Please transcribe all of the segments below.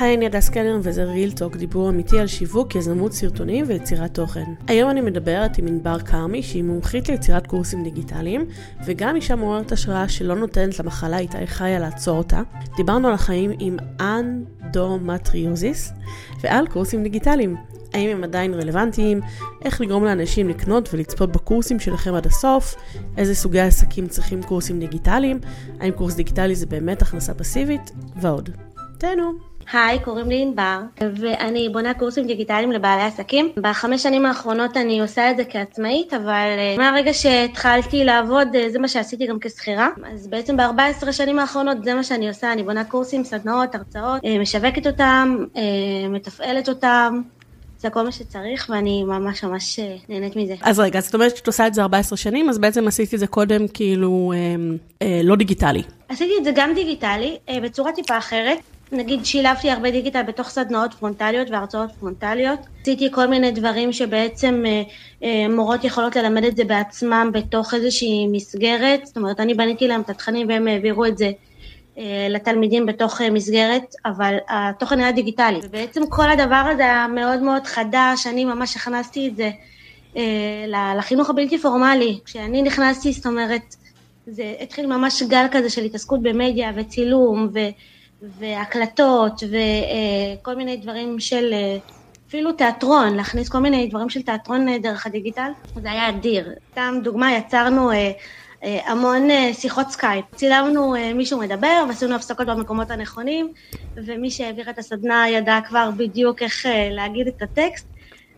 היי, אני הדס קלר וזה ריל טוק, דיבור אמיתי על שיווק, יזמות סרטונים ויצירת תוכן. היום אני מדברת עם ענבר כרמי, שהיא מומחית ליצירת קורסים דיגיטליים, וגם אישה מעוררת השראה שלא נותנת למחלה איתה היא חיה לעצור אותה. דיברנו על החיים עם אנדומטריוזיס, ועל קורסים דיגיטליים. האם הם עדיין רלוונטיים, איך לגרום לאנשים לקנות ולצפות בקורסים שלכם עד הסוף, איזה סוגי עסקים צריכים קורסים דיגיטליים, האם קורס דיגיטלי זה באמת הכנסה פסיבית, ועוד. תהנו. היי, קוראים לי ענבר, ואני בונה קורסים דיגיטליים לבעלי עסקים. בחמש שנים האחרונות אני עושה את זה כעצמאית, אבל אה, מהרגע שהתחלתי לעבוד, אה, זה מה שעשיתי גם כשכירה. אז בעצם ב-14 שנים האחרונות זה מה שאני עושה, אני בונה קורסים, סדנאות, הרצאות, אה, משווקת אותם, מתפעלת אותם, זה כל מה שצריך, ואני ממש ממש נהנית מזה. אז רגע, זאת אומרת שאת עושה את זה 14 שנים, אז בעצם עשיתי את זה קודם כאילו אה, אה, לא דיגיטלי. עשיתי את זה גם דיגיטלי, אה, בצורה טיפה אחרת. נגיד שילבתי הרבה דיגיטל בתוך סדנאות פרונטליות והרצאות פרונטליות. עשיתי כל מיני דברים שבעצם אה, אה, מורות יכולות ללמד את זה בעצמם בתוך איזושהי מסגרת. זאת אומרת, אני בניתי להם את התכנים והם העבירו את זה אה, לתלמידים בתוך מסגרת, אבל התוכן היה דיגיטלי. ובעצם כל הדבר הזה היה מאוד מאוד חדש, אני ממש הכנסתי את זה לחינוך הבלתי פורמלי. כשאני נכנסתי, זאת אומרת, זה התחיל ממש גל כזה של התעסקות במדיה וצילום ו, והקלטות וכל מיני דברים של אפילו תיאטרון, להכניס כל מיני דברים של תיאטרון דרך הדיגיטל, זה היה אדיר. סתם דוגמה, יצרנו אה, המון אה, שיחות סקייפ. צילמנו אה, מישהו מדבר ועשינו הפסקות במקומות הנכונים, ומי שהעביר את הסדנה ידע כבר בדיוק איך להגיד את הטקסט.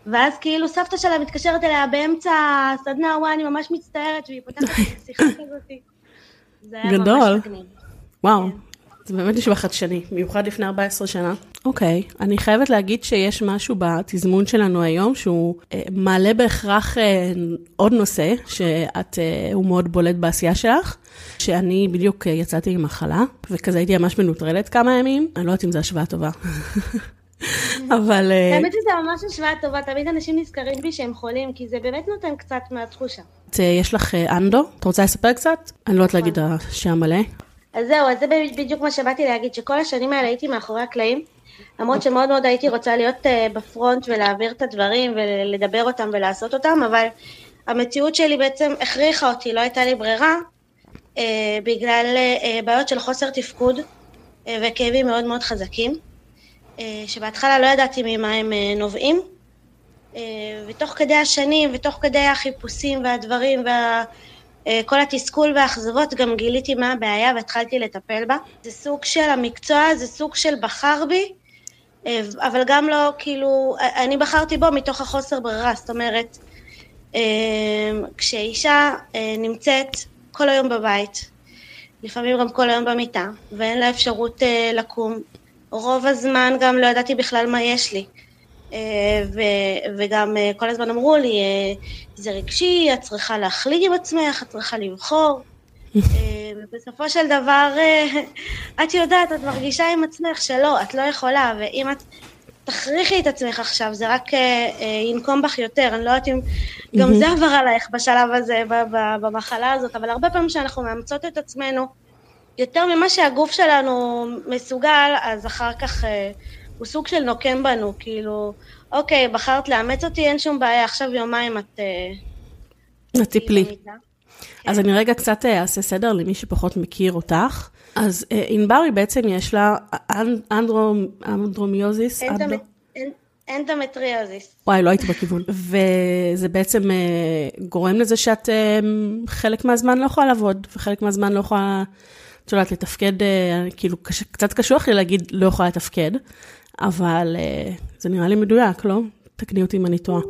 ואז כאילו סבתא שלה מתקשרת אליה באמצע הסדנה, וואי, אני ממש מצטערת, והיא פותחת את השיחה כזאת. גדול. וואו. זה באמת נשמע חדשני, במיוחד לפני 14 שנה. אוקיי, okay. אני חייבת להגיד שיש משהו בתזמון שלנו היום שהוא אה, מעלה בהכרח אה, עוד נושא, שאת, אה, הוא מאוד בולט בעשייה שלך, שאני בדיוק אה, יצאתי עם מחלה, וכזה הייתי ממש מנוטרלת כמה ימים, אני לא יודעת אם זו השוואה טובה. אבל... האמת שזה ממש השוואה טובה, תמיד אנשים נזכרים בי שהם חולים, כי זה באמת נותן קצת מהתחושה. יש לך אנדו? את רוצה לספר קצת? אני לא יודעת להגיד נכון. השם מלא. אז זהו, אז זה בדיוק מה שבאתי להגיד, שכל השנים האלה הייתי מאחורי הקלעים, למרות שמאוד מאוד הייתי רוצה להיות uh, בפרונט ולהעביר את הדברים ולדבר אותם ולעשות אותם, אבל המציאות שלי בעצם הכריחה אותי, לא הייתה לי ברירה, uh, בגלל uh, בעיות של חוסר תפקוד וכאבים מאוד מאוד חזקים, שבהתחלה לא ידעתי ממה הם נובעים, ותוך כדי השנים ותוך כדי החיפושים והדברים וה... אה, כל התסכול והאכזבות, גם גיליתי מה הבעיה והתחלתי לטפל בה. זה סוג של המקצוע, זה סוג של בחר בי, אה, אבל גם לא, כאילו, אני בחרתי בו מתוך החוסר ברירה, זאת אומרת, אה, כשאישה נמצאת כל היום בבית, לפעמים גם כל היום במיטה, ואין לה אפשרות לקום, רוב הזמן גם לא ידעתי בכלל מה יש לי. אה, ו- וגם אה, כל הזמן אמרו לי, אה, זה רגשי, את צריכה להחליט עם עצמך, את צריכה לבחור. ובסופו של דבר, את יודעת, את מרגישה עם עצמך שלא, את לא יכולה, ואם את תכריחי את עצמך עכשיו, זה רק ינקום בך יותר, אני לא יודעת אם גם זה עבר עלייך בשלב הזה, במחלה הזאת, אבל הרבה פעמים כשאנחנו מאמצות את עצמנו, יותר ממה שהגוף שלנו מסוגל, אז אחר כך הוא סוג של נוקם בנו, כאילו, אוקיי, בחרת לאמץ אותי, אין שום בעיה, עכשיו יומיים את... את טיפלי. אז אני רגע קצת אה, אעשה סדר למי שפחות מכיר אותך. אז אה, ענבר היא בעצם יש לה אנדרומיוזיס. אנדומטריוזיס. וואי, לא הייתי בכיוון. וזה בעצם אה, גורם לזה שאת חלק מהזמן לא יכולה לעבוד, וחלק מהזמן לא יכולה, את יודעת, לתפקד, כאילו, קצת קשוח לי להגיד לא יכולה לתפקד. אבל uh, זה נראה לי מדויק, לא? תקני אותי אם אני טועה.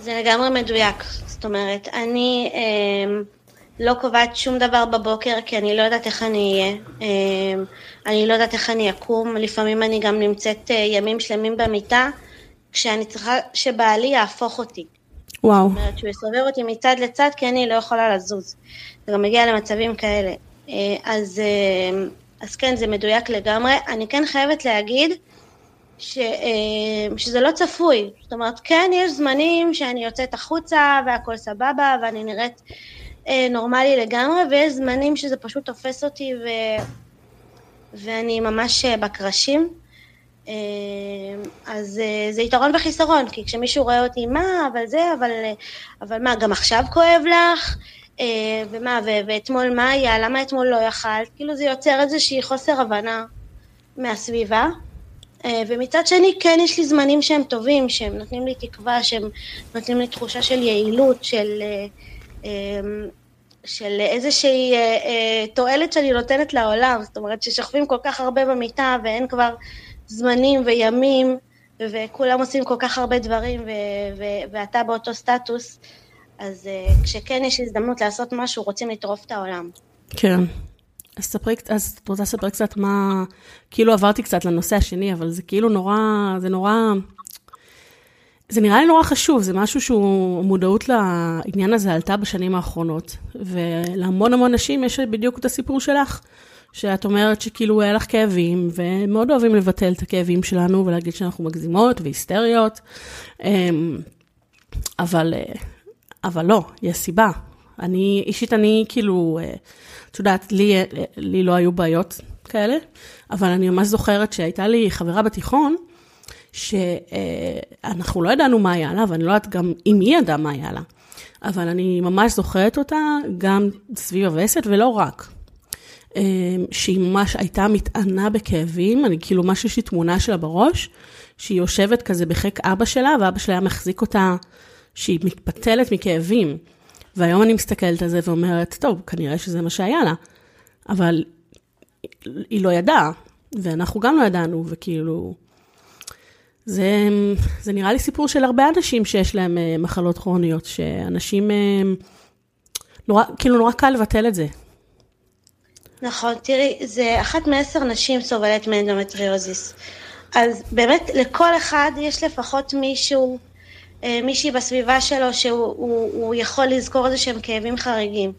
זה לגמרי מדויק. זאת אומרת, אני אה, לא קובעת שום דבר בבוקר, כי אני לא יודעת איך אני אהיה. אה, אני לא יודעת איך אני אקום. לפעמים אני גם נמצאת אה, ימים שלמים במיטה, כשאני צריכה שבעלי יהפוך אותי. וואו. זאת אומרת, שהוא יסובב אותי מצד לצד, כי אני לא יכולה לזוז. זה גם מגיע למצבים כאלה. אה, אז, אה, אז כן, זה מדויק לגמרי. אני כן חייבת להגיד, ש, אה, שזה לא צפוי. זאת אומרת, כן, יש זמנים שאני יוצאת החוצה והכל סבבה ואני נראית אה, נורמלי לגמרי, ויש זמנים שזה פשוט תופס אותי ו, ואני ממש אה, בקרשים. אז זה יתרון וחיסרון, כי כשמישהו רואה אותי, מה, אבל זה, אבל, אבל מה, גם עכשיו כואב לך? ומה, ואתמול מה היה? למה אתמול לא יכלת? כאילו זה יוצר איזושהי חוסר הבנה מהסביבה. ומצד שני, כן יש לי זמנים שהם טובים, שהם נותנים לי תקווה, שהם נותנים לי תחושה של יעילות, של, של איזושהי תועלת שאני נותנת לעולם. זאת אומרת, ששוכבים כל כך הרבה במיטה ואין כבר זמנים וימים, וכולם עושים כל כך הרבה דברים, ו- ו- ואתה באותו סטטוס, אז כשכן יש הזדמנות לעשות משהו, רוצים לטרוף את העולם. כן. אז ספרי, אז את רוצה לספר קצת מה, כאילו עברתי קצת לנושא השני, אבל זה כאילו נורא, זה נורא, זה נראה לי נורא חשוב, זה משהו שהוא, המודעות לעניין הזה עלתה בשנים האחרונות, ולהמון המון נשים יש בדיוק את הסיפור שלך. שאת אומרת שכאילו היה לך כאבים, ומאוד אוהבים לבטל את הכאבים שלנו ולהגיד שאנחנו מגזימות והיסטריות, אמ, אבל, אה, אבל לא, יש סיבה. אני, אישית אני כאילו, אה, את יודעת, לי, לי לא היו בעיות כאלה, אבל אני ממש זוכרת שהייתה לי חברה בתיכון, שאנחנו לא ידענו מה היה לה, ואני לא יודעת גם אם היא ידעה מה היה לה, אבל אני ממש זוכרת אותה גם סביב הווסת, ולא רק. אמ, שהיא ממש הייתה מתענה בכאבים, אני כאילו, ממש יש לי תמונה שלה בראש, שהיא יושבת כזה בחיק אבא שלה, ואבא שלה היה מחזיק אותה, שהיא מתפתלת מכאבים. והיום אני מסתכלת על זה ואומרת, טוב, כנראה שזה מה שהיה לה, אבל היא לא ידעה, ואנחנו גם לא ידענו, וכאילו... זה, זה נראה לי סיפור של הרבה אנשים שיש להם אה, מחלות כרוניות, שאנשים, אה, נורא, כאילו נורא קל לבטל את זה. נכון, תראי, זה אחת מעשר נשים סובלת מאנדומטריוזיס. אז באמת לכל אחד יש לפחות מישהו, מישהי בסביבה שלו שהוא הוא, הוא יכול לזכור איזה שהם כאבים חריגים.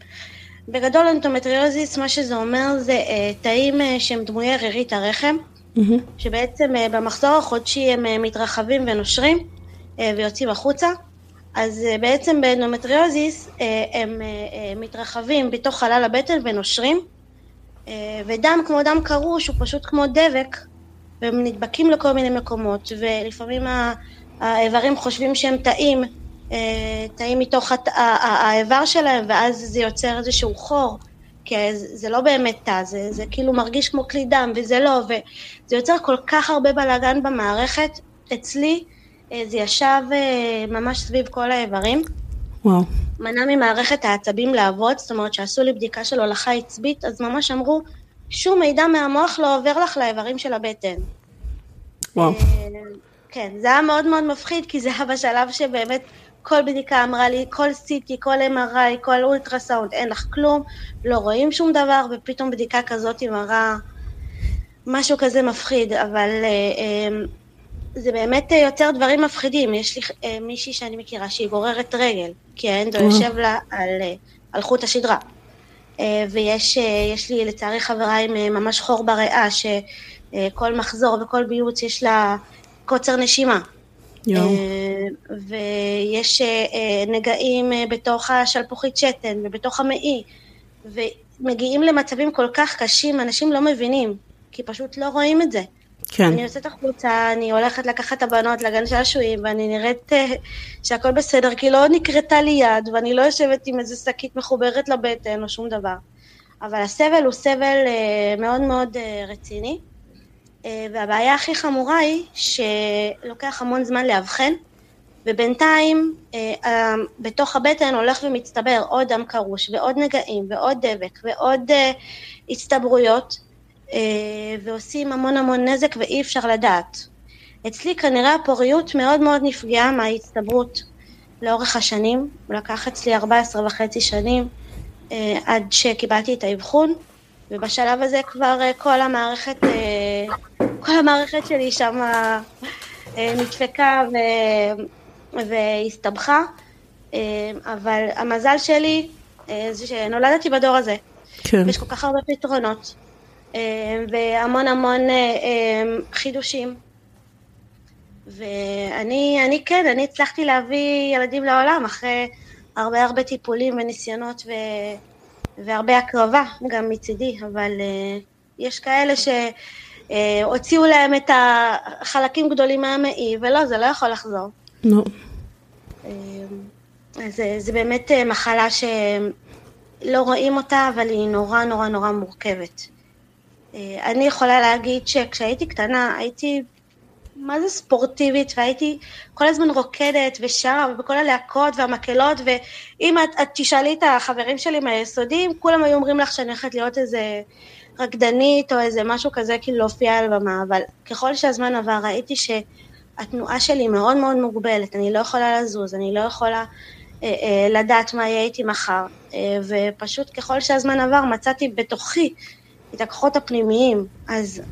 בגדול אנדומטריוזיס, מה שזה אומר זה אה, תאים אה, שהם דמויי רירית הרחם, mm-hmm. שבעצם במחזור החודשי הם מתרחבים ונושרים ויוצאים החוצה. אז בעצם באנדומטריוזיס הם מתרחבים בתוך חלל הבטן ונושרים. אה, ודם כמו דם קרוש הוא פשוט כמו דבק, והם נדבקים לכל מיני מקומות, ולפעמים האיברים חושבים שהם תאים, אה, תאים מתוך האיבר שלהם, ואז זה יוצר איזשהו חור, כי זה לא באמת תא, זה, זה כאילו מרגיש כמו כלי דם, וזה לא, וזה יוצר כל כך הרבה בלאגן במערכת. אצלי אה, זה ישב ממש סביב כל האיברים. וואו. מנע ממערכת העצבים לעבוד, זאת אומרת שעשו לי בדיקה של הולכה עצבית, אז ממש אמרו, שום מידע מהמוח לא עובר לך לאיברים של הבטן. וואו. אה, כן, זה היה מאוד מאוד מפחיד, כי זה היה בשלב שבאמת כל בדיקה אמרה לי, כל CT, כל MRI, כל אולטרסאונד, אין לך כלום, לא רואים שום דבר, ופתאום בדיקה כזאת מראה משהו כזה מפחיד, אבל אה, אה, זה באמת יוצר דברים מפחידים. יש לי אה, מישהי שאני מכירה שהיא גוררת רגל, כי האנדו יושב לה על, אה, על חוט השדרה. אה, ויש אה, לי לצערי חברה עם אה, ממש חור בריאה, שכל מחזור וכל ביוץ יש לה קוצר נשימה. יום. ויש נגעים בתוך השלפוחית שתן ובתוך המעי, ומגיעים למצבים כל כך קשים, אנשים לא מבינים, כי פשוט לא רואים את זה. כן. אני יוצאת החוצה, אני הולכת לקחת את הבנות לגן שעשועים, ואני נראית שהכל בסדר, כי לא נקרתה לי יד, ואני לא יושבת עם איזה שקית מחוברת לבטן או שום דבר. אבל הסבל הוא סבל מאוד מאוד רציני, והבעיה הכי חמורה היא שלוקח המון זמן לאבחן, ובינתיים uh, בתוך הבטן הולך ומצטבר עוד דם קרוש, ועוד נגעים, ועוד דבק, ועוד uh, הצטברויות, אה, ועושים המון המון נזק ואי אפשר לדעת. אצלי כנראה הפוריות מאוד מאוד נפגעה מההצטברות לאורך השנים, הוא לקח אצלי 14 וחצי שנים אה, עד שקיבלתי את האבחון, ובשלב הזה כבר אה, כל המערכת, כל המערכת שלי שם נדפקה ו... והסתבכה, אבל המזל שלי זה שנולדתי בדור הזה. כן. יש כל כך הרבה פתרונות. אה, והמון המון אה, אה, חידושים. ואני אני כן, אני הצלחתי להביא ילדים לעולם אחרי הרבה הרבה טיפולים וניסיונות ו, והרבה הקרבה גם מצידי, אבל uh, יש כאלה אה, הוציאו להם את החלקים גדולים מהמעי, ולא, זה לא יכול לחזור. נו. אה, זה, זה באמת אה, מחלה שלא רואים אותה, אבל היא נורא נורא נורא מורכבת. אה, אני יכולה להגיד שכשהייתי קטנה הייתי מה זה ספורטיבית, והייתי כל הזמן רוקדת ושרה, ובכל הלהקות והמקהלות, ואם את, את תשאלי את החברים שלי מהיסודים, כולם היו אומרים לך שאני הולכת להיות איזה רקדנית או איזה משהו כזה, כאילו להופיע על במה, אבל ככל שהזמן עבר ראיתי שהתנועה שלי מאוד מאוד מוגבלת, אני לא יכולה לזוז, אני לא יכולה אה, אה, לדעת מה יהיה איתי מחר, אה, ופשוט ככל שהזמן עבר מצאתי בתוכי את הכוחות הפנימיים, אז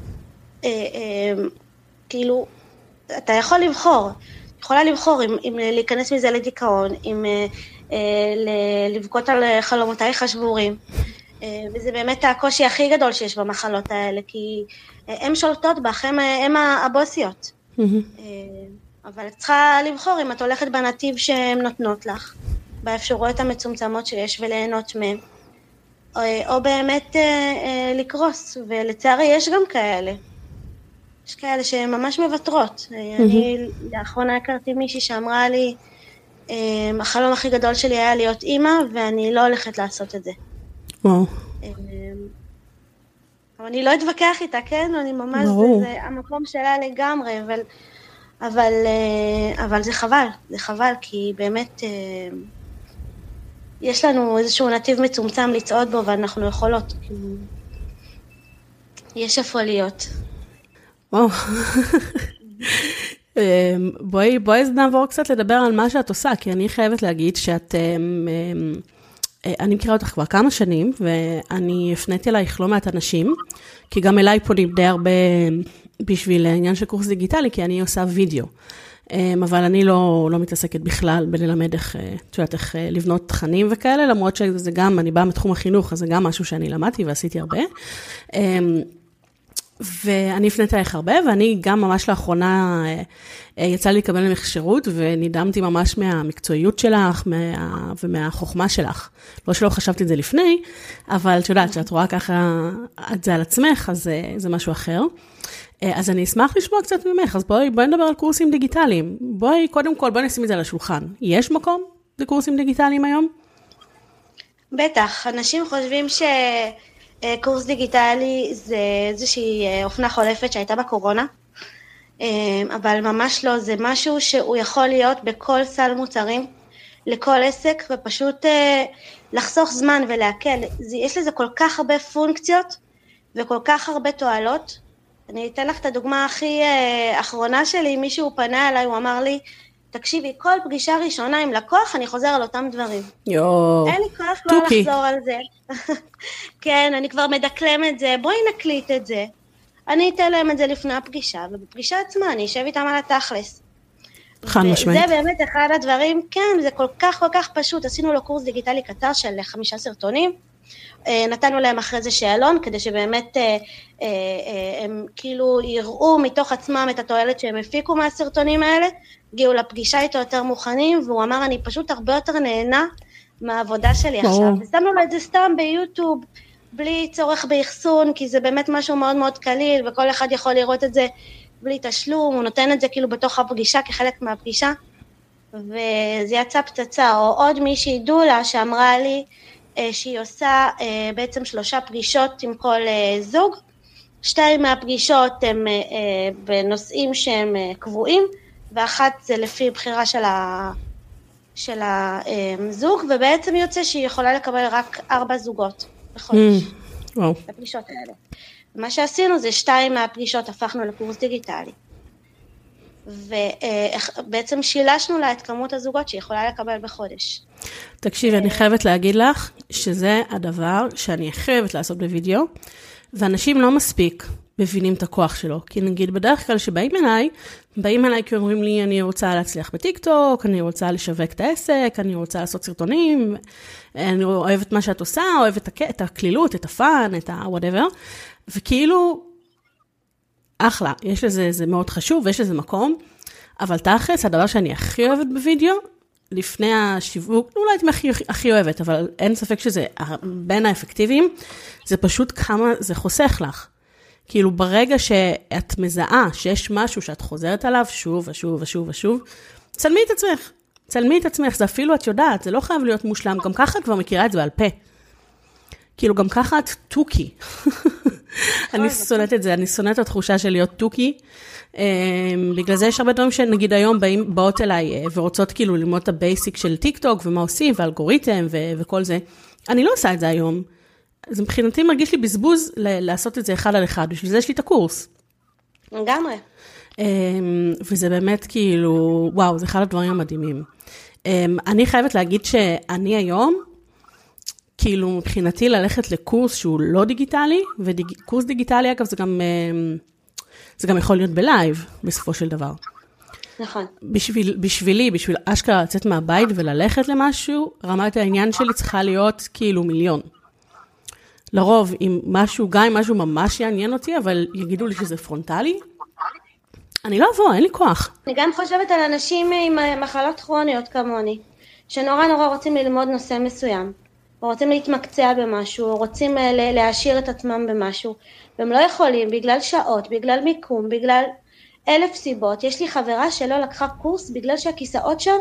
כאילו אתה יכול לבחור, יכולה לבחור אם, אם להיכנס מזה לדיכאון, אם אה, אה, לבכות על חלומותייך השבורים. אה, וזה באמת הקושי הכי גדול שיש במחלות האלה, כי אה, הן שולטות בך, הן הבוסיות. Mm-hmm. אה, אבל את צריכה לבחור אם את הולכת בנתיב שהן נותנות לך, באפשרויות המצומצמות שיש וליהנות מהן, או, או באמת אה, אה, לקרוס, ולצערי יש גם כאלה. יש כאלה שהן ממש מוותרות. Mm-hmm. אני לאחרונה הכרתי מישהי שאמרה לי, אמ, החלום הכי גדול שלי היה להיות אימא, ואני לא הולכת לעשות את זה. וואו. אמ, אבל אני לא אתווכח איתה, כן? אני ממש, זה, זה המקום שלה לגמרי, אבל, אבל, אה, אבל זה חבל, זה חבל, כי באמת אה, יש לנו איזשהו נתיב מצומצם לצעוד בו, ואנחנו יכולות, יש איפה להיות. וואו. אמ, בואי, בואי נעבור קצת לדבר על מה שאת עושה, כי אני חייבת להגיד שאת, אמ, אמ, אה, אני מכירה אותך כבר כמה שנים, ואני הפניתי אלייך לא מעט אנשים, כי גם אליי פונים די הרבה בשביל העניין של קורס דיגיטלי, כי אני עושה וידאו. אבל אני לא, לא מתעסקת בכלל בללמד איך, אה, את יודעת, איך אה, לבנות תכנים וכאלה, למרות שזה גם, אני באה מתחום החינוך, אז זה גם משהו שאני למדתי ועשיתי הרבה. ואני הפניתי אליך הרבה, ואני גם ממש לאחרונה אה, אה, יצא לי לקבל ממך שירות, ונדהמתי ממש מהמקצועיות שלך מה, ומהחוכמה שלך. לא שלא חשבתי את זה לפני, אבל את יודעת, כשאת רואה ככה את זה על עצמך, אז זה, זה משהו אחר. אה, אז אני אשמח לשמוע קצת ממך, אז בואי, בואי נדבר על קורסים דיגיטליים. בואי, קודם כל, בואי נשים את זה על השולחן. יש מקום לקורסים דיגיטליים היום? בטח, אנשים חושבים ש... אה, קורס דיגיטלי זה איזושהי אה, אופנה חולפת שהייתה בקורונה, אה, אבל ממש לא, זה משהו שהוא יכול להיות בכל סל מוצרים, לכל עסק, ופשוט לחסוך זמן ולהקל. יש לזה כל כך הרבה פונקציות וכל כך הרבה תועלות. אני אתן לך את הדוגמה הכי אחרונה שלי, מישהו פנה אליי, הוא אמר לי, תקשיבי, כל פגישה ראשונה עם לקוח, אני חוזר על אותם דברים. יואו, אין לי כוח לא לחזור על זה. כן, אני כבר מדקלם את זה, בואי נקליט את זה. אני אתן להם את זה לפני הפגישה, ובפגישה עצמה אני אשב איתם על התכלס. חד משמעית. זה באמת אחד הדברים, כן, זה כל כך כל כך פשוט. עשינו לו קורס דיגיטלי קצר של חמישה סרטונים. אה, נתנו להם אחרי זה שאלון, כדי שבאמת אה, אה, הם כאילו יראו מתוך עצמם את התועלת שהם הפיקו מהסרטונים האלה, הגיעו לפגישה איתו יותר מוכנים, והוא אמר, אני פשוט הרבה יותר נהנה מהעבודה שלי עכשיו. ושמנו לו את זה סתם ביוטיוב, בלי צורך באחסון, כי זה באמת משהו מאוד מאוד קליל, וכל אחד יכול לראות את זה בלי תשלום, הוא נותן את זה כאילו בתוך הפגישה, כחלק מהפגישה, וזה יצא פצצה. או עוד מישהי, דולה, שאמרה לי אה, שהיא עושה אה, בעצם שלושה פגישות עם כל אה, זוג, שתיים מהפגישות הן בנושאים שהם קבועים, ואחת זה לפי בחירה של, ה, של הזוג, ובעצם יוצא שהיא יכולה לקבל רק ארבע זוגות בחודש. Mm, וואו. הפגישות האלה. מה שעשינו זה שתיים מהפגישות הפכנו לקורס דיגיטלי. ובעצם שילשנו לה את כמות הזוגות שהיא יכולה לקבל בחודש. תקשיבי, אני חייבת להגיד לך שזה הדבר שאני חייבת לעשות בווידאו, ואנשים לא מספיק מבינים את הכוח שלו. כי נגיד, בדרך כלל שבאים אליי, באים אליי כי אומרים לי, אני רוצה להצליח בטיקטוק, אני רוצה לשווק את העסק, אני רוצה לעשות סרטונים, אני אוהבת מה שאת עושה, אוהבת את הקלילות, את הפאן, את ה-whatever, וכאילו, אחלה, יש לזה, זה מאוד חשוב ויש לזה מקום, אבל תכלס, הדבר שאני הכי אוהבת בווידאו, לפני השיווק, אולי הייתי הכי, הכי אוהבת, אבל אין ספק שזה בין האפקטיביים, זה פשוט כמה זה חוסך לך. כאילו ברגע שאת מזהה שיש משהו שאת חוזרת עליו שוב ושוב ושוב ושוב, צלמי את עצמך. צלמי את עצמך, זה אפילו את יודעת, זה לא חייב להיות מושלם, גם ככה את כבר מכירה את זה בעל פה. כאילו, גם ככה את תוכי. אני נכון. שונאת את זה, אני שונאת את התחושה של להיות תוכי. אמ, בגלל זה יש הרבה דברים שנגיד היום באים, באות אליי אה, ורוצות כאילו ללמוד את ה basic של טיק טוק ומה עושים ואלגוריתם ו- וכל זה. אני לא עושה את זה היום. אז מבחינתי מרגיש לי בזבוז ל- לעשות את זה אחד על אחד, בשביל זה יש לי את הקורס. לגמרי. אמ, וזה באמת כאילו, וואו, זה אחד הדברים המדהימים. אמ, אני חייבת להגיד שאני היום, כאילו מבחינתי ללכת לקורס שהוא לא דיגיטלי, וקורס דיגיטלי אגב זה גם, אמ, זה גם יכול להיות ב live בסופו של דבר. נכון. בשביל, בשבילי, בשביל אשכרה לצאת מהבית וללכת למשהו, רמת העניין שלי צריכה להיות כאילו מיליון. לרוב, אם משהו, גם אם משהו ממש יעניין אותי, אבל יגידו לי שזה פרונטלי, אני לא אבוא, אין לי כוח. אני גם חושבת על אנשים עם אה, מחלות כרוניות כמוני, שנורא נורא רוצים ללמוד נושא מסוים, או רוצים להתמקצע במשהו, או רוצים אה, להעשיר את עצמם במשהו, והם לא יכולים בגלל שעות, בגלל מיקום, בגלל אלף סיבות. יש לי חברה שלא לקחה קורס בגלל שהכיסאות שם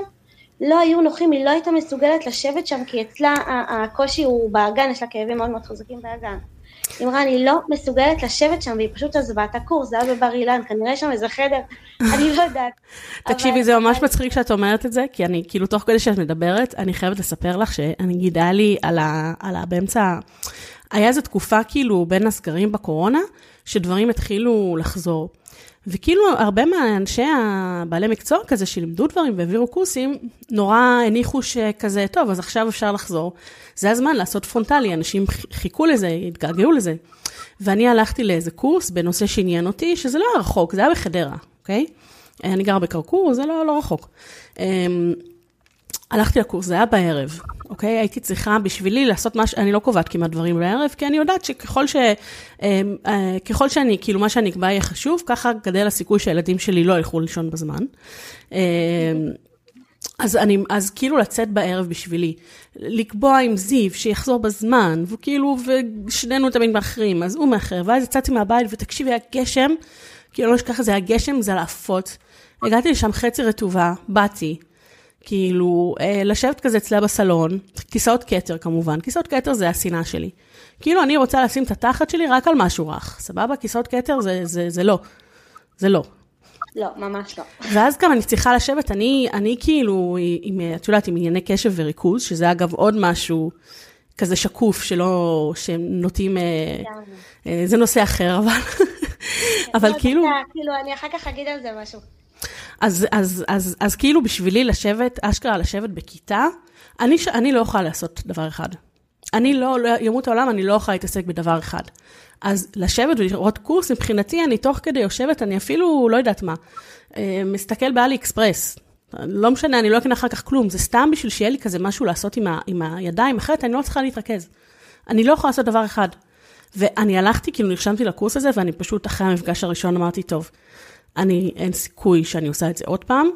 לא היו נוחים, היא לא הייתה מסוגלת לשבת שם, כי אצלה הקושי הוא באגן, יש לה כאבים מאוד מאוד חזקים באגן. היא אמרה, אני לא מסוגלת לשבת שם, והיא פשוט עזבה את הקורס, זה היה בבר אילן, כנראה שם איזה חדר, אני לא יודעת. תקשיבי, זה ממש מצחיק שאת אומרת את זה, כי אני, כאילו, תוך כדי שאת מדברת, אני חייבת לספר לך שאני גידה לי על ה... על ה... באמצע... היה איזו תקופה, כאילו, בין הסגרים בקורונה, שדברים התחילו לחזור. וכאילו הרבה מהאנשי הבעלי מקצוע כזה שלימדו דברים והעבירו קורסים, נורא הניחו שכזה, טוב, אז עכשיו אפשר לחזור. זה הזמן לעשות פרונטלי, אנשים חיכו לזה, התגעגעו לזה. ואני הלכתי לאיזה קורס בנושא שעניין אותי, שזה לא היה רחוק, זה היה בחדרה, אוקיי? אני גר בקרקור, זה לא, לא רחוק. אמ, הלכתי לקורס, זה היה בערב, אוקיי? הייתי צריכה בשבילי לעשות מה ש... אני לא קובעת כמעט דברים בערב, כי אני יודעת שככל ש... אה, אה, ככל שאני, כאילו מה שאני אקבע יהיה חשוב, ככה גדל הסיכוי שהילדים שלי לא ילכו לישון בזמן. אה, אז אני, אז כאילו לצאת בערב בשבילי, לקבוע עם זיו שיחזור בזמן, וכאילו, ושנינו תמיד מאחרים, אז הוא מאחר, ואז יצאתי מהבית, ותקשיבי, הגשם, כאילו לא אשכח, זה היה גשם, זה לעפות. הגעתי לשם חצי רטובה, באתי. כאילו, אה, לשבת כזה אצלה בסלון, כיסאות כתר כמובן, כיסאות כתר זה השנאה שלי. כאילו, אני רוצה לשים את התחת שלי רק על משהו רך, סבבה? כיסאות כתר זה, זה, זה לא. זה לא. לא, ממש לא. ואז גם אני צריכה לשבת, אני, אני כאילו, עם, את יודעת, עם ענייני קשב וריכוז, שזה אגב עוד משהו כזה שקוף, שלא, שהם נוטים, אה, אה, זה נושא אחר, אבל, אבל לא, כאילו... כאילו, אני אחר כך אגיד על זה משהו. אז, אז, אז, אז כאילו בשבילי לשבת, אשכרה לשבת בכיתה, אני, אני לא יכולה לעשות דבר אחד. אני לא, לא, ימות העולם, אני לא יכולה להתעסק בדבר אחד. אז לשבת ולראות קורס, מבחינתי, אני תוך כדי יושבת, אני אפילו, לא יודעת מה, אה, מסתכל באלי אקספרס. לא משנה, אני לא אקנה אחר כך כלום, זה סתם בשביל שיהיה לי כזה משהו לעשות עם, ה, עם הידיים, אחרת אני לא צריכה להתרכז. אני לא יכולה לעשות דבר אחד. ואני הלכתי, כאילו נרשמתי לקורס הזה, ואני פשוט אחרי המפגש הראשון אמרתי, טוב, אני, אין סיכוי שאני עושה את זה עוד פעם.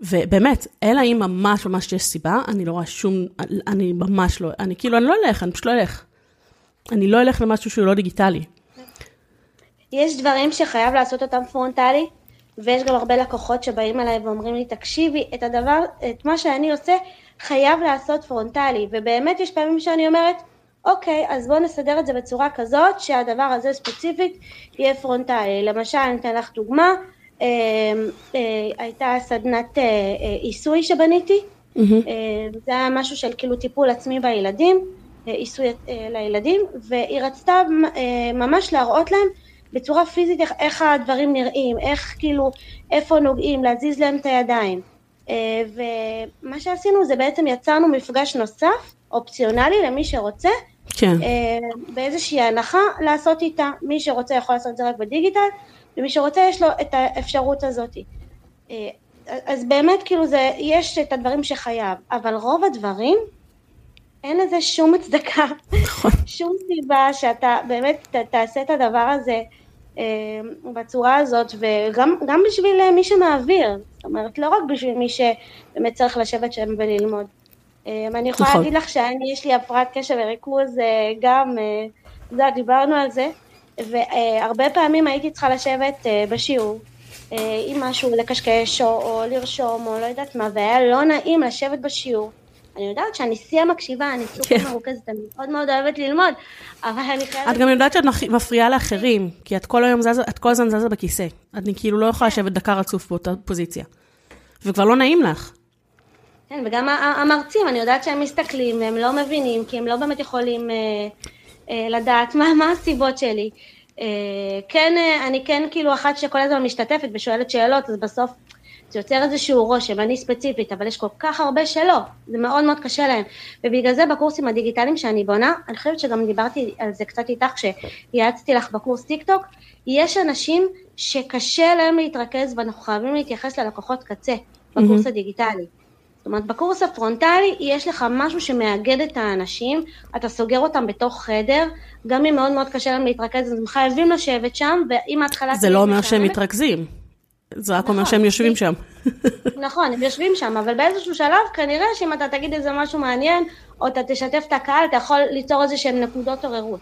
ובאמת, אלא אם ממש ממש יש סיבה, אני לא רואה שום, אני ממש לא, אני כאילו, אני לא אלך, אני פשוט לא אלך. אני לא אלך למשהו שהוא לא דיגיטלי. יש דברים שחייב לעשות אותם פרונטלי, ויש גם הרבה לקוחות שבאים אליי ואומרים לי, תקשיבי, את הדבר, את מה שאני עושה, חייב לעשות פרונטלי. ובאמת יש פעמים שאני אומרת, אוקיי, אז בואו נסדר את זה בצורה כזאת שהדבר הזה ספציפית יהיה פרונטלי. למשל, אני אתן לך דוגמה, אה, אה, הייתה סדנת אה, אה, עיסוי שבניתי, mm-hmm. זה היה משהו של כאילו טיפול עצמי בילדים, עיסוי לילדים, והיא רצתה ממש להראות להם בצורה פיזית איך, איך הדברים נראים, איך כאילו, איפה נוגעים, להזיז להם את הידיים. ומה שעשינו זה בעצם יצרנו מפגש נוסף, אופציונלי למי שרוצה, כן. אה, באיזושהי הנחה לעשות איתה, מי שרוצה יכול לעשות את זה רק בדיגיטל, ומי שרוצה יש לו את האפשרות הזאת. אה, אז באמת כאילו זה, יש את הדברים שחייב, אבל רוב הדברים, אין לזה שום הצדקה, נכון. שום סיבה שאתה באמת ת, תעשה את הדבר הזה אה, בצורה הזאת, וגם בשביל מי שמעביר, זאת אומרת, לא רק בשביל מי שבאמת צריך לשבת שם וללמוד. אמ, אני יכולה נכון. להגיד לך שאני, יש לי הפרעת קשב וריכוז אה, גם, אה, אתה יודע, דיברנו על זה, והרבה פעמים הייתי צריכה לשבת בשיעור עם משהו לקשקש או, או לרשום או לא יודעת מה, והיה לא נעים לשבת בשיעור. אני יודעת שאני שיא המקשיבה, אני סופר כן. מרוכזת, אני מאוד מאוד אוהבת ללמוד, אבל אני חייבת... את גם יודעת שאת מפריעה לאחרים, כי את כל היום זזה, את כל הזמן זזה בכיסא. אני כאילו לא יכולה לשבת דקה רצוף באותה פוזיציה. וכבר לא נעים לך. כן, וגם המרצים, אני יודעת שהם מסתכלים, והם לא מבינים, כי הם לא באמת יכולים אה, אה, לדעת מה, מה הסיבות שלי. אה, כן, אני כן כאילו אחת שכל הזמן משתתפת ושואלת שאלות, אז בסוף זה יוצר איזשהו רושם, אני ספציפית, אבל יש כל כך הרבה שלא, זה מאוד מאוד קשה להם. ובגלל זה בקורסים הדיגיטליים שאני בונה, אני חושבת שגם דיברתי על זה קצת איתך, כשיעצתי לך בקורס טיק טוק, יש אנשים שקשה להם להתרכז ואנחנו חייבים להתייחס ללקוחות קצה בקורס mm-hmm. הדיגיטלי. אומרת, בקורס הפרונטלי יש לך משהו שמאגד את האנשים, אתה סוגר אותם בתוך חדר, גם אם מאוד מאוד קשה להם להתרכז, אז הם חייבים לשבת שם, ואם ההתחלה... זה לא אומר שהם מתרכזים. זה רק אומר נכון, שהם יושבים שם. נכון, הם יושבים שם, אבל באיזשהו שלב כנראה שאם אתה תגיד איזה משהו מעניין, או אתה תשתף את הקהל, אתה יכול ליצור איזה שהם נקודות עוררות.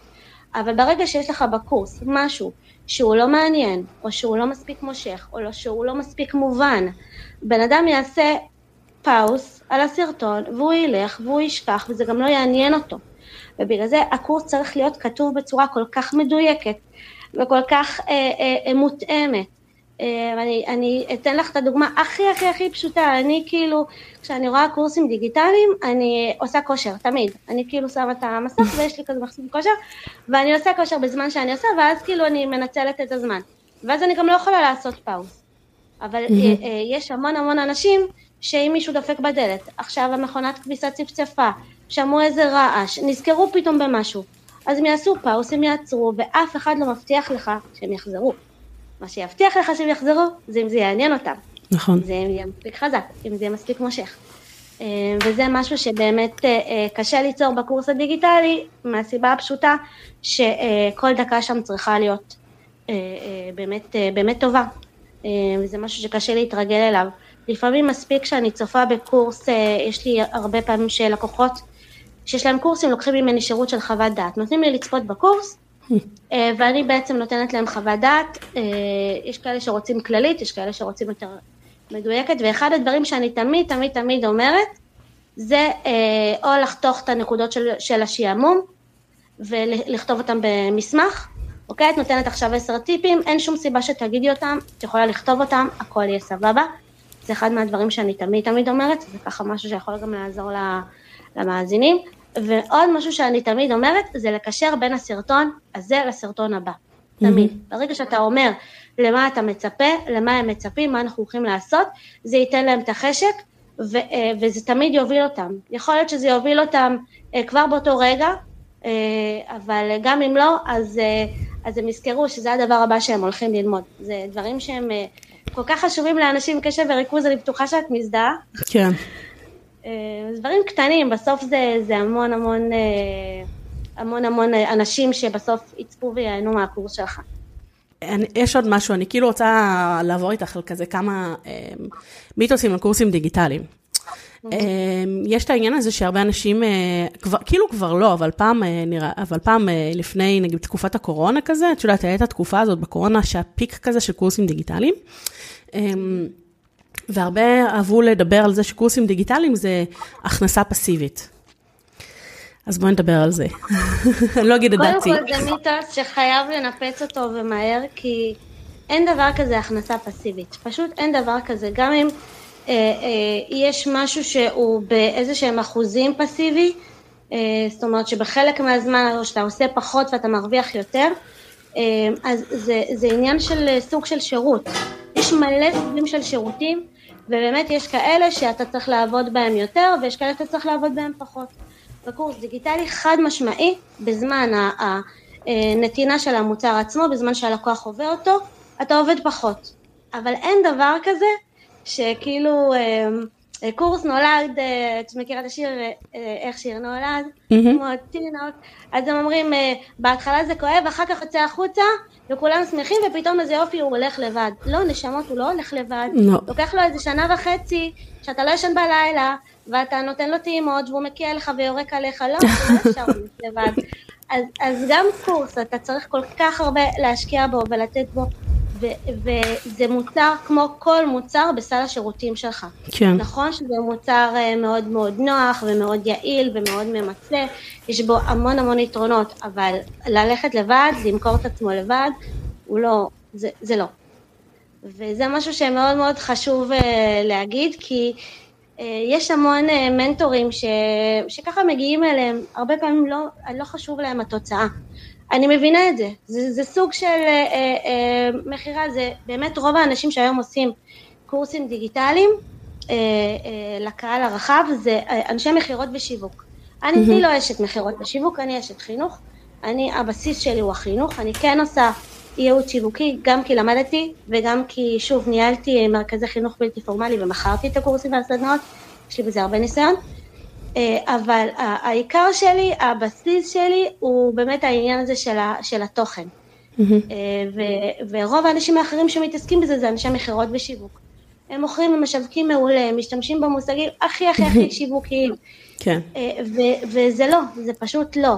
אבל ברגע שיש לך בקורס משהו שהוא לא מעניין, או שהוא לא מספיק מושך, או לא, שהוא לא מספיק מובן, בן אדם יעשה פאוס על הסרטון, והוא ילך, והוא ישכח, וזה גם לא יעניין אותו. ובגלל זה הקורס צריך להיות כתוב בצורה כל כך מדויקת, וכל כך אה, אה, אה, מותאמת. אה, אני, אני אתן לך את הדוגמה הכי הכי הכי פשוטה, אני כאילו, כשאני רואה קורסים דיגיטליים, אני עושה כושר, תמיד. אני כאילו שמה את המסך ויש לי כזה מחסום כושר, ואני עושה כושר בזמן שאני עושה, ואז כאילו אני מנצלת את הזמן. ואז אני גם לא יכולה לעשות pause. אבל mm-hmm. יש המון המון אנשים שאם מישהו דופק בדלת, עכשיו המכונת כביסה צפצפה, שמעו איזה רעש, נזכרו פתאום במשהו, אז הם יעשו pause, הם יעצרו, ואף אחד לא מבטיח לך שהם יחזרו. מה שיבטיח לך שהם יחזרו, זה אם זה יעניין אותם. נכון. זה אם יהיה מספיק חזק, אם זה יהיה מספיק מושך. אה, וזה משהו שבאמת אה, אה, קשה ליצור בקורס הדיגיטלי, מהסיבה הפשוטה שכל דקה שם צריכה להיות באמת, באמת טובה. וזה משהו שקשה להתרגל אליו. לפעמים מספיק שאני צופה בקורס, יש לי הרבה פעמים שלקוחות שיש להם קורסים, לוקחים ממני שירות של חוות דעת. נותנים לי לצפות בקורס, אה, ואני בעצם נותנת להם חוות דעת, אה, יש כאלה שרוצים כללית, יש כאלה שרוצים יותר מדויקת, ואחד הדברים שאני תמיד תמיד תמיד אומרת, זה אה, או לחתוך את הנקודות של, של השעמום, ולכתוב אותם במסמך, אוקיי? את נותנת עכשיו עשר טיפים, אין שום סיבה שתגידי אותם, את יכולה לכתוב אותם, הכל יהיה סבבה. זה אחד מהדברים שאני תמיד תמיד אומרת, זה ככה משהו שיכול גם לעזור למאזינים. ועוד משהו שאני תמיד אומרת, זה לקשר בין הסרטון הזה לסרטון הבא. תמיד. Mm-hmm. ברגע שאתה אומר למה אתה מצפה, למה הם מצפים, מה אנחנו הולכים לעשות, זה ייתן להם את החשק, ו- אה, וזה תמיד יוביל אותם. יכול להיות שזה יוביל אותם אה, כבר באותו רגע, אה, אבל גם אם לא, אז, אז הם יזכרו שזה הדבר הבא שהם הולכים ללמוד. זה דברים שהם כל כך חשובים לאנשים קשב וריכוז, אני בטוחה שאת מזדהה. כן. אה, דברים קטנים, בסוף זה, זה המון המון, אה, המון המון אנשים שבסוף יצפו ויהנו מהקורס שלך. יש עוד משהו, אני כאילו רוצה לעבור איתך על כזה כמה אה, מיתוסים על קורסים דיגיטליים. יש את העניין הזה שהרבה אנשים, כבר, כאילו כבר לא, אבל פעם נראה, אבל פעם לפני, נגיד, תקופת הקורונה כזה, את יודעת, הייתה התקופה הזאת בקורונה שהפיק כזה של קורסים דיגיטליים. והרבה אהבו לדבר על זה שקורסים דיגיטליים זה הכנסה פסיבית. אז בואי נדבר על זה. אני לא אגיד את דעתי. קודם כל זה מיתוס שחייב לנפץ אותו ומהר, כי אין דבר כזה הכנסה פסיבית. פשוט אין דבר כזה. גם אם אה, אה, יש משהו שהוא באיזה שהם אחוזים פסיבי, אה, זאת אומרת שבחלק מהזמן, או שאתה עושה פחות ואתה מרוויח יותר, אה, אז זה, זה עניין של אה, סוג של שירות. יש מלא סוגים של שירותים ובאמת יש כאלה שאתה צריך לעבוד בהם יותר, ויש כאלה שאתה צריך לעבוד בהם פחות. בקורס דיגיטלי חד משמעי, בזמן הנתינה של המוצר עצמו, בזמן שהלקוח חווה אותו, אתה עובד פחות. אבל אין דבר כזה שכאילו אה, אה, קורס נולד, אה, את מכירה את השיר איך שיר נולד, כמו תינוק, אז הם אומרים בהתחלה זה כואב, אחר כך יוצא החוצה וכולם שמחים ופתאום איזה יופי הוא הולך לבד. לא, נשמות, הוא לא הולך לבד. לא. לוקח לו איזה שנה וחצי שאתה לא ישן בלילה ואתה נותן לו טעימות והוא מקיע לך ויורק עליך, לא, הוא לא ישר לבד. אז, אז גם קורס, אתה צריך כל כך הרבה להשקיע בו ולתת בו, וזה מוצר כמו כל מוצר בסל השירותים שלך. כן. נכון שזה מוצר אה, מאוד מאוד נוח ומאוד יעיל ומאוד ממצה, יש בו המון המון יתרונות, אבל ללכת לבד, למכור את עצמו לבד, הוא לא, זה, זה לא. וזה משהו שמאוד מאוד חשוב uh, להגיד, כי uh, יש המון מנטורים ש, שככה מגיעים אליהם, הרבה פעמים לא, לא חשוב להם התוצאה. אני מבינה את זה, זה, זה סוג של uh, uh, מכירה, זה באמת רוב האנשים שהיום עושים קורסים דיגיטליים uh, uh, לקהל הרחב, זה uh, אנשי מכירות ושיווק. אני mm-hmm. לא אשת מכירות ושיווק, אני אשת חינוך, אני, הבסיס שלי הוא החינוך, אני כן עושה ייעוץ שיווקי, גם כי למדתי וגם כי שוב ניהלתי מרכזי חינוך בלתי פורמלי ומכרתי את הקורסים והסדנאות, יש לי בזה הרבה ניסיון, אה, אבל העיקר שלי, הבסיס שלי הוא באמת העניין הזה של, ה, של התוכן. Mm-hmm. ו, ורוב האנשים האחרים שמתעסקים בזה זה אנשי מכירות ושיווק. הם מוכרים ומשווקים מעולה, הם משתמשים במושגים הכי הכי הכי שיווקיים. כן. אה, ו- וזה לא, זה פשוט לא.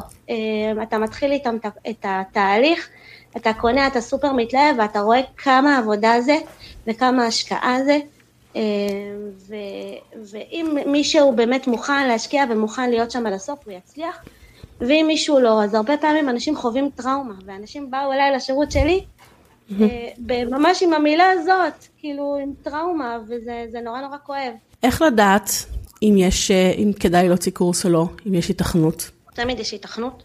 אתה מתחיל איתם את התהליך, אתה קונה, אתה סופר מתלהב, ואתה רואה כמה עבודה זה וכמה השקעה זה, אה, ו, ואם מישהו באמת מוכן להשקיע ומוכן להיות שם עד הסוף, הוא יצליח, ואם מישהו לא, אז הרבה פעמים אנשים חווים טראומה, ואנשים באו אליי לשירות שלי, אה, ממש עם המילה הזאת, כאילו עם טראומה, וזה נורא נורא כואב. איך לדעת אם יש, אה, אם כדאי להוציא קורס או לא, אם יש התכנות? תמיד יש התכנות.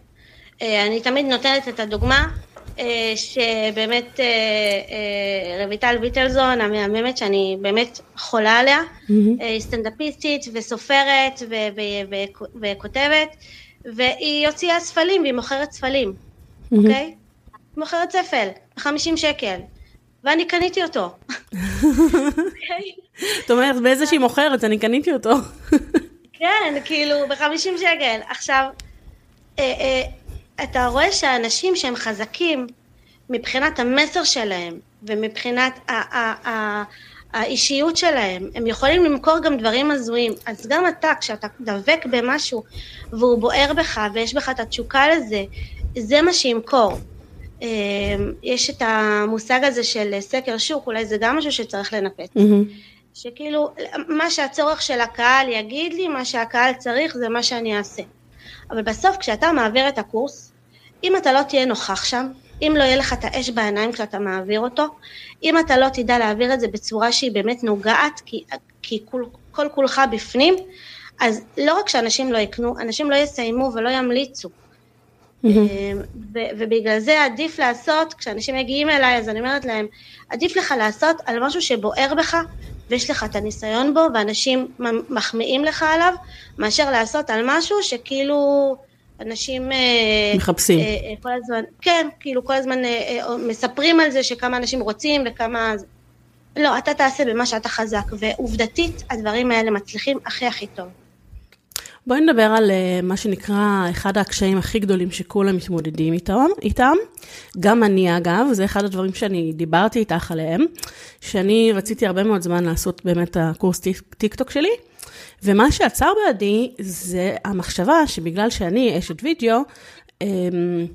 אני תמיד נותנת את הדוגמה אה, שבאמת אה, אה, רויטל ביטלזון, המהממת שאני באמת חולה עליה, היא סטנדאפיסטית וסופרת וכותבת, והיא הוציאה ספלים והיא מוכרת ספלים, אוקיי? היא מוכרת ספל, ב-50 שקל. ואני קניתי אותו. זאת אומרת, באיזה שהיא מוכרת, אני קניתי אותו. כן, כאילו, ב-50 שקל. עכשיו, אתה רואה שאנשים שהם חזקים מבחינת המסר שלהם ומבחינת ה- ה- ה- האישיות שלהם, הם יכולים למכור גם דברים הזויים. אז גם אתה, כשאתה דבק במשהו והוא בוער בך ויש בך את התשוקה לזה, זה מה שימכור. אמ, יש את המושג הזה של סקר שוק, אולי זה גם משהו שצריך לנפץ. Mm-hmm. שכאילו, מה שהצורך של הקהל יגיד לי, מה שהקהל צריך זה מה שאני אעשה. אבל בסוף כשאתה מעביר את הקורס, אם אתה לא תהיה נוכח שם, אם לא יהיה לך את האש בעיניים כשאתה מעביר אותו, אם אתה לא תדע להעביר את זה בצורה שהיא באמת נוגעת, כי, כי כל, כל כולך בפנים, אז לא רק שאנשים לא יקנו, אנשים לא יסיימו ולא ימליצו. Mm-hmm. ו- ובגלל זה עדיף לעשות, כשאנשים מגיעים אליי, אז אני אומרת להם, עדיף לך לעשות על משהו שבוער בך, ויש לך את הניסיון בו, ואנשים מחמיאים לך עליו, מאשר לעשות על משהו שכאילו אנשים... אה, מחפשים. אה, אה, כל הזמן, כן, כאילו כל הזמן מספרים על זה שכמה אנשים רוצים וכמה... לא, אתה תעשה במה שאתה חזק, ועובדתית הדברים האלה מצליחים הכי הכי טוב. בואי נדבר על מה שנקרא אחד הקשיים הכי גדולים שכולם מתמודדים איתם, איתם. גם אני אגב, זה אחד הדברים שאני דיברתי איתך עליהם, שאני רציתי הרבה מאוד זמן לעשות באמת הקורס טיק טוק שלי, ומה שעצר בעדי זה המחשבה שבגלל שאני אשת וידאו, אמ,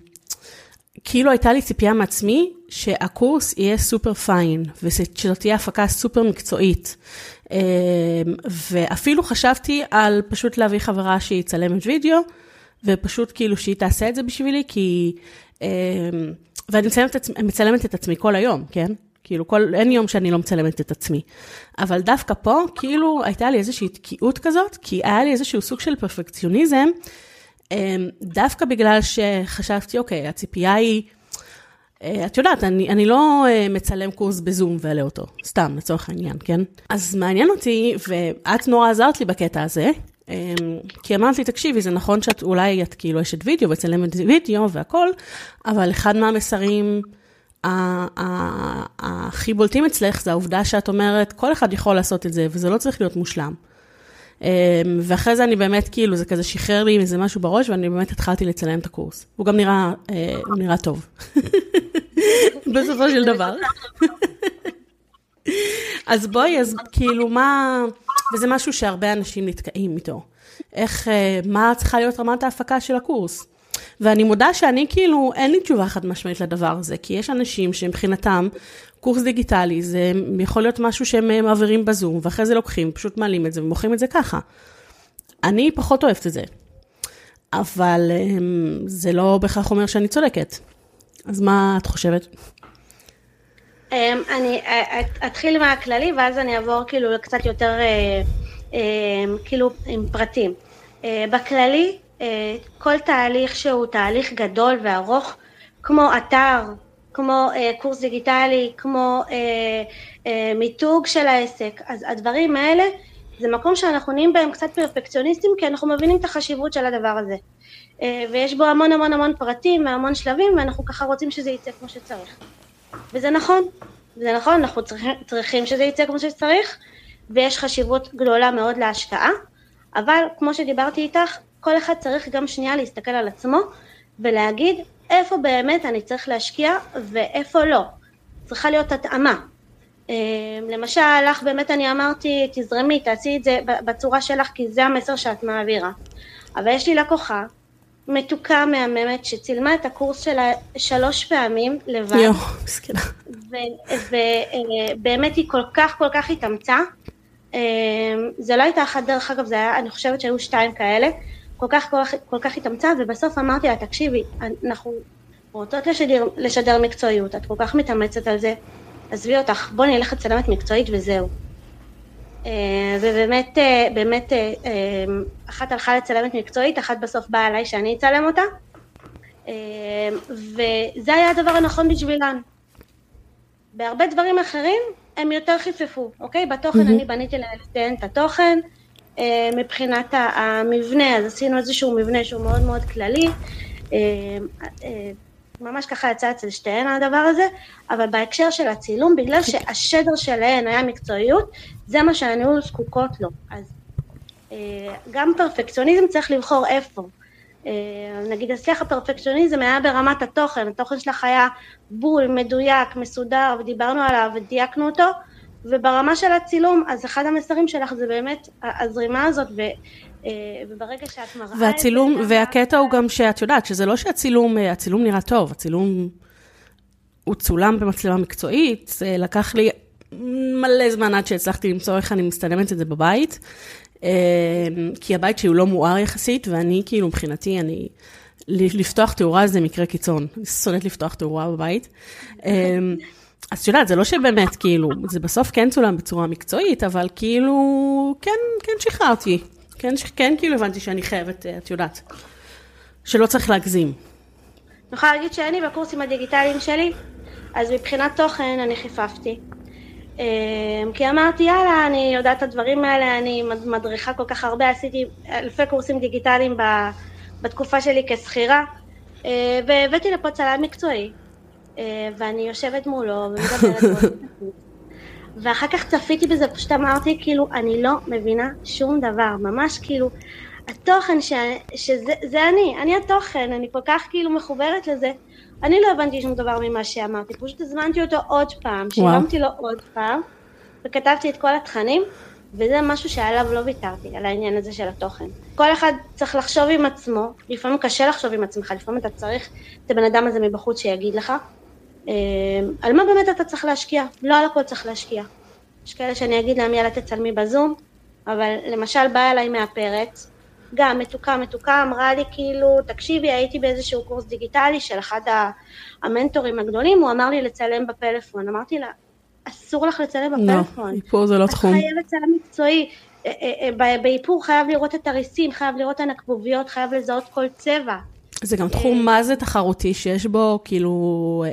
כאילו הייתה לי ציפייה מעצמי שהקורס יהיה סופר פיין, ושזאת תהיה הפקה סופר מקצועית. אמ, ואפילו חשבתי על פשוט להביא חברה שהיא צלמת וידאו, ופשוט כאילו שהיא תעשה את זה בשבילי, כי... אמ, ואני מצלמת, מצלמת את עצמי כל היום, כן? כאילו, כל, אין יום שאני לא מצלמת את עצמי. אבל דווקא פה, כאילו, הייתה לי איזושהי תקיעות כזאת, כי היה לי איזשהו סוג של פרפקציוניזם, אמ, דווקא בגלל שחשבתי, אוקיי, הציפייה היא, את יודעת, אני, אני לא אה, מצלם קורס בזום ואעלה אותו, סתם, לצורך העניין, כן? אז מעניין אותי, ואת נורא עזרת לי בקטע הזה, אמ, כי אמרת לי, תקשיבי, זה נכון שאת אולי את כאילו אשת וידאו וצלמת וידאו והכל, אבל אחד מהמסרים... הכי בולטים אצלך זה העובדה שאת אומרת, כל אחד יכול לעשות את זה, וזה לא צריך להיות מושלם. אמ, ואחרי זה אני באמת, כאילו, זה כזה שחרר לי איזה משהו בראש, ואני באמת התחלתי לצלם את הקורס. הוא גם נראה, אה, הוא נראה טוב. בסופו של דבר. אז בואי, אז כאילו, מה... וזה משהו שהרבה אנשים נתקעים איתו. איך, אה, מה צריכה להיות רמת ההפקה של הקורס? ואני מודה שאני כאילו, אין לי תשובה חד משמעית לדבר הזה, כי יש אנשים שמבחינתם, קורס דיגיטלי זה יכול להיות משהו שהם מעבירים בזום, ואחרי זה לוקחים, פשוט מעלים את זה ומוכרים את זה ככה. אני פחות אוהבת את זה, אבל אמ, זה לא בהכרח אומר שאני צודקת. אז מה את חושבת? אמ, אני אתחיל מהכללי ואז אני אעבור כאילו קצת יותר אה, אמ, כאילו עם פרטים. אה, בכללי, אה, כל תהליך שהוא תהליך גדול וארוך, כמו אתר, כמו קורס דיגיטלי, כמו מיתוג של העסק, אז הדברים האלה זה מקום שאנחנו נהיים בהם קצת פרפקציוניסטים כי אנחנו מבינים את החשיבות של הדבר הזה. ויש בו המון המון המון פרטים והמון שלבים ואנחנו ככה רוצים שזה יצא כמו שצריך. וזה נכון, זה נכון, אנחנו צריכים, צריכים שזה יצא כמו שצריך, ויש חשיבות גדולה מאוד להשקעה, אבל כמו שדיברתי איתך, כל אחד צריך גם שנייה להסתכל על עצמו ולהגיד איפה באמת אני צריך להשקיע ואיפה לא. צריכה להיות התאמה. אה, למשל, לך באמת אני אמרתי, תזרמי, תעשי את זה בצורה שלך, כי זה המסר שאת מעבירה. אבל יש לי לקוחה מתוקה מהממת שצילמה את הקורס שלה שלוש פעמים לבד. יואו, מסכנה. ובאמת היא כל כך כל כך התאמצה. אמ, זה לא הייתה אחת דרך אגב, זה היה, אני חושבת שהיו שתיים כאלה. כל כך כל כל כך התאמצה, ובסוף אמרתי לה, תקשיבי, אנחנו רוצות לשדר, לשדר מקצועיות, את כל כך מתאמצת על זה, עזבי אותך, בואי נלך לצלמת מקצועית וזהו. אה, ובאמת, אה, באמת, אה, אחת הלכה לצלמת מקצועית, אחת בסוף באה אליי שאני אצלם אותה, וזה היה הדבר הנכון בשבילן. בהרבה דברים אחרים הם יותר חיפפו, אוקיי? בתוכן mm-hmm. אני בניתי להם את התוכן, מבחינת המבנה, אז עשינו איזשהו מבנה שהוא מאוד מאוד כללי, ממש ככה יצא אצל שתיהן הדבר הזה, אבל בהקשר של הצילום, בגלל שהשדר שלהן היה מקצועיות, זה מה שהניהול זקוקות לו. אז אה, גם פרפקציוניזם צריך לבחור איפה. אה, נגיד השיח הפרפקציוניזם היה ברמת התוכן, התוכן שלך היה בול, מדויק, מסודר, ודיברנו עליו ודייקנו אותו, וברמה של הצילום, אז אחד המסרים שלך זה באמת הזרימה הזאת, ו... אה, וברגע שאת מראה את זה... והצילום, והקטע הוא גם שאת יודעת, שזה לא שהצילום, הצילום נראה טוב, הצילום הוא צולם במצלמה מקצועית, לקח לי מלא זמן עד שהצלחתי למצוא איך אני מסתלמת את זה בבית, אה, כי הבית שלי הוא לא מואר יחסית, ואני כאילו מבחינתי, אני... לפתוח תאורה זה מקרה קיצון, אני שונאת לפתוח תאורה בבית. אז את יודעת, זה לא שבאמת, כאילו, זה בסוף כן צולם בצורה מקצועית, אבל כאילו, כן, כן שחררתי. כן, כן כאילו הבנתי שאני חייבת, אה, את יודעת, שלא צריך להגזים. אני יכולה להגיד שאני בקורסים הדיגיטליים שלי, אז מבחינת תוכן אני חיפפתי. אמ, כי אמרתי יאללה אני יודעת את הדברים האלה, אני מדריכה כל כך הרבה, עשיתי אלפי קורסים דיגיטליים בתקופה שלי כשכירה אה, והבאתי לפה צלם מקצועי ואני יושבת מולו ומדברת ואחר כך צפיתי בזה, פשוט אמרתי כאילו אני לא מבינה שום דבר, ממש כאילו התוכן ש, שזה אני, אני התוכן, אני כל כך כאילו מחוברת לזה. אני לא הבנתי שום דבר ממה שאמרתי, פשוט הזמנתי אותו עוד פעם, שילמתי לו עוד פעם, וכתבתי את כל התכנים, וזה משהו שעליו לא ויתרתי, על העניין הזה של התוכן. כל אחד צריך לחשוב עם עצמו, לפעמים קשה לחשוב עם עצמך, לפעמים אתה צריך את הבן אדם הזה מבחוץ שיגיד לך, אה, על מה באמת אתה צריך להשקיע, לא על הכל צריך להשקיע. יש כאלה שאני אגיד להם יאללה תצלמי בזום, אבל למשל באה אליי מאפרת, גם מתוקה מתוקה אמרה לי כאילו, תקשיבי, הייתי באיזשהו קורס דיגיטלי של אחד המנטורים הגדולים, הוא אמר לי לצלם בפלאפון. אמרתי לה, אסור לך לצלם לא, בפלאפון. לא, איפור זה לא תחום. את חייבת צלם מקצועי. אה, אה, אה, באיפור חייב לראות את הריסים, חייב לראות הנקבוביות, חייב לזהות כל צבע. זה גם תחום מה זה תחרותי, שיש בו כאילו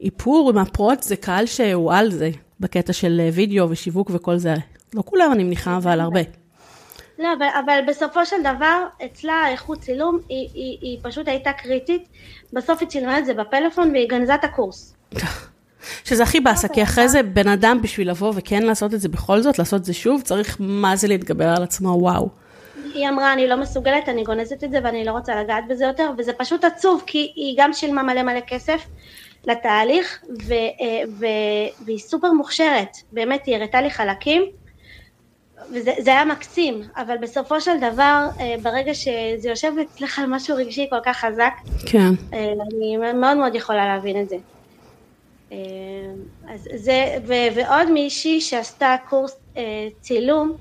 איפור מהפרוט, זה קהל שהוא על זה, בקטע של וידאו ושיווק וכל זה. לא כולם אני מניחה, אבל הרבה. לא, אבל, אבל בסופו של דבר, אצלה האיכות צילום היא, היא, היא פשוט הייתה קריטית. בסוף היא צילמה את זה בפלאפון והיא גנזה את הקורס. שזה הכי באסה, כי אחרי זה בן אדם בשביל לבוא וכן לעשות את זה בכל זאת, לעשות את זה שוב, צריך מה זה להתגבר על עצמו, וואו. היא אמרה, אני לא מסוגלת, אני גונזת את זה ואני לא רוצה לגעת בזה יותר, וזה פשוט עצוב, כי היא גם שילמה מלא מלא כסף לתהליך, ו, אה, ו, והיא סופר מוכשרת, באמת, היא הראתה לי חלקים. וזה היה מקסים, אבל בסופו של דבר, אה, ברגע שזה יושב אצלך על משהו רגשי כל כך חזק, כן. אה, אני מאוד מאוד יכולה להבין את זה. אז זה, ו, ועוד מישהי שעשתה קורס צילום,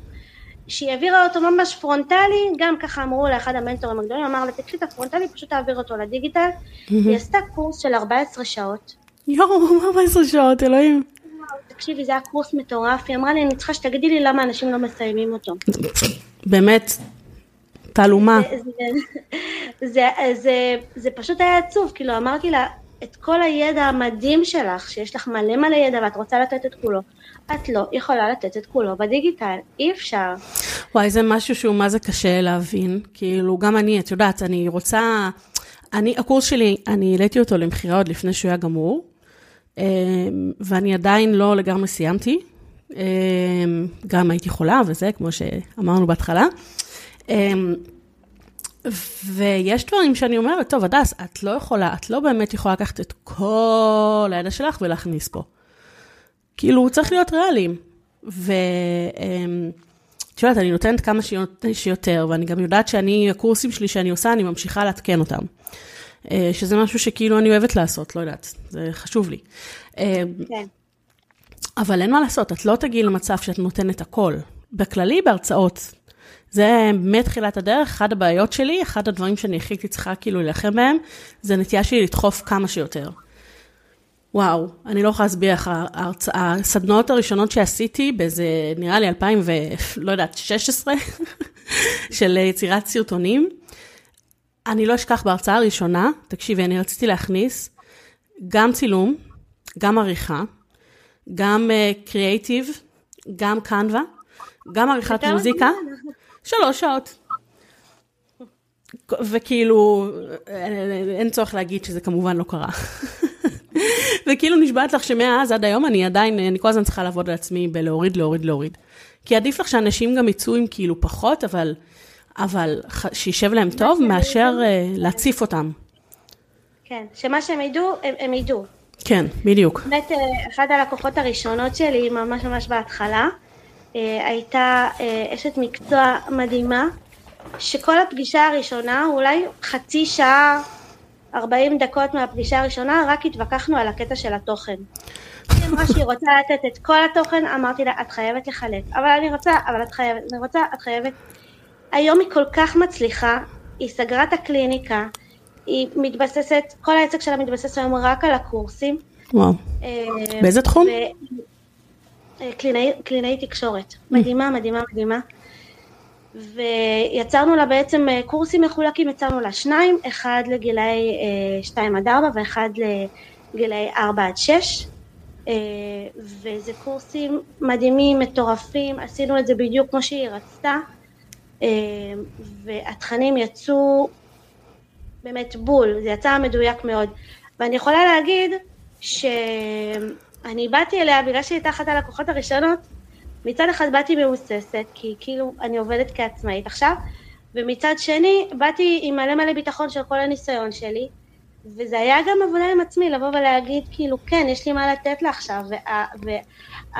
שהיא העבירה אותו ממש פרונטלי, גם ככה אמרו לאחד המנטורים הגדולים, אמר לה, תקחי את הפרונטלי, פשוט תעביר אותו לדיגיטל. היא עשתה קורס של 14 שעות. יואו, 14 שעות, אלוהים. תקשיבי, זה היה קורס מטורף, היא אמרה לי, אני צריכה שתגידי לי למה אנשים לא מסיימים אותו. באמת, תעלומה. זה פשוט היה עצוב, כאילו אמרתי לה, את כל הידע המדהים שלך, שיש לך מלא מלא ידע ואת רוצה לתת את כולו, את לא יכולה לתת את כולו בדיגיטל, אי אפשר. וואי, זה משהו שהוא מה זה קשה להבין, כאילו, גם אני, את יודעת, אני רוצה, אני, הקורס שלי, אני העליתי אותו למכירה עוד לפני שהוא היה גמור, אמ, ואני עדיין לא לגמרי סיימתי. אמ, גם הייתי חולה וזה, כמו שאמרנו בהתחלה. אמ, ויש דברים שאני אומרת, טוב, הדס, את לא יכולה, את לא באמת יכולה לקחת את כל הידע שלך ולהכניס פה. כאילו, צריך להיות ריאליים. ואת יודעת, אני נותנת כמה שיותר, ואני גם יודעת שאני, הקורסים שלי שאני עושה, אני ממשיכה לעדכן אותם. אה, שזה משהו שכאילו אני אוהבת לעשות, לא יודעת, זה חשוב לי. אה, כן. אבל אין מה לעשות, את לא תגיעי למצב שאת נותנת הכל. בכללי, בהרצאות, זה מתחילת הדרך, אחת הבעיות שלי, אחד הדברים שאני הכי צריכה כאילו להילחם בהם, זה הנטייה שלי לדחוף כמה שיותר. וואו, אני לא יכולה להסביר איך הסדנאות הראשונות שעשיתי באיזה, נראה לי 2000 ו... לא יודעת, 16, של יצירת סרטונים, אני לא אשכח בהרצאה הראשונה, תקשיבי, אני רציתי להכניס גם צילום, גם עריכה, גם קריאייטיב, uh, גם קנווה, גם עריכת מוזיקה, שלוש שעות. וכאילו, אין צורך להגיד שזה כמובן לא קרה. וכאילו נשבעת לך שמאז עד היום אני עדיין, אני כל הזמן צריכה לעבוד על עצמי בלהוריד, להוריד, להוריד. כי עדיף לך שאנשים גם יצאו עם כאילו פחות, אבל אבל שישב להם טוב מאשר uh, להציף אותם. כן, שמה שהם ידעו, הם, הם ידעו. כן, בדיוק. באמת, אה, אחת הלקוחות הראשונות שלי, ממש ממש בהתחלה, אה, הייתה אשת מקצוע מדהימה, שכל הפגישה הראשונה, אולי חצי שעה, 40 דקות מהפגישה הראשונה, רק התווכחנו על הקטע של התוכן. היא אמרה שהיא רוצה לתת את כל התוכן, אמרתי לה, את חייבת לחלק. אבל אני רוצה, אבל את חייבת, אני רוצה, את חייבת. היום היא כל כך מצליחה, היא סגרה את הקליניקה, היא מתבססת, כל העסק שלה מתבסס היום רק על הקורסים. וואו. אה, באיזה תחום? אה, קלינאי, קלינאי תקשורת. מדהימה, מדהימה, מדהימה. ויצרנו לה בעצם אה, קורסים מחולקים, יצרנו לה שניים, אחד לגילאי 2 עד 4 ואחד לגילאי 4 עד 6. וזה קורסים מדהימים, מטורפים, עשינו את זה בדיוק כמו שהיא רצתה. והתכנים יצאו באמת בול, זה יצא מדויק מאוד. ואני יכולה להגיד שאני באתי אליה, בגלל שהיא הייתה אחת הלקוחות הראשונות, מצד אחד באתי מבוססת, כי כאילו אני עובדת כעצמאית עכשיו, ומצד שני באתי עם מלא מלא ביטחון של כל הניסיון שלי, וזה היה גם עבודה עם עצמי, לבוא ולהגיד כאילו כן, יש לי מה לתת לה עכשיו,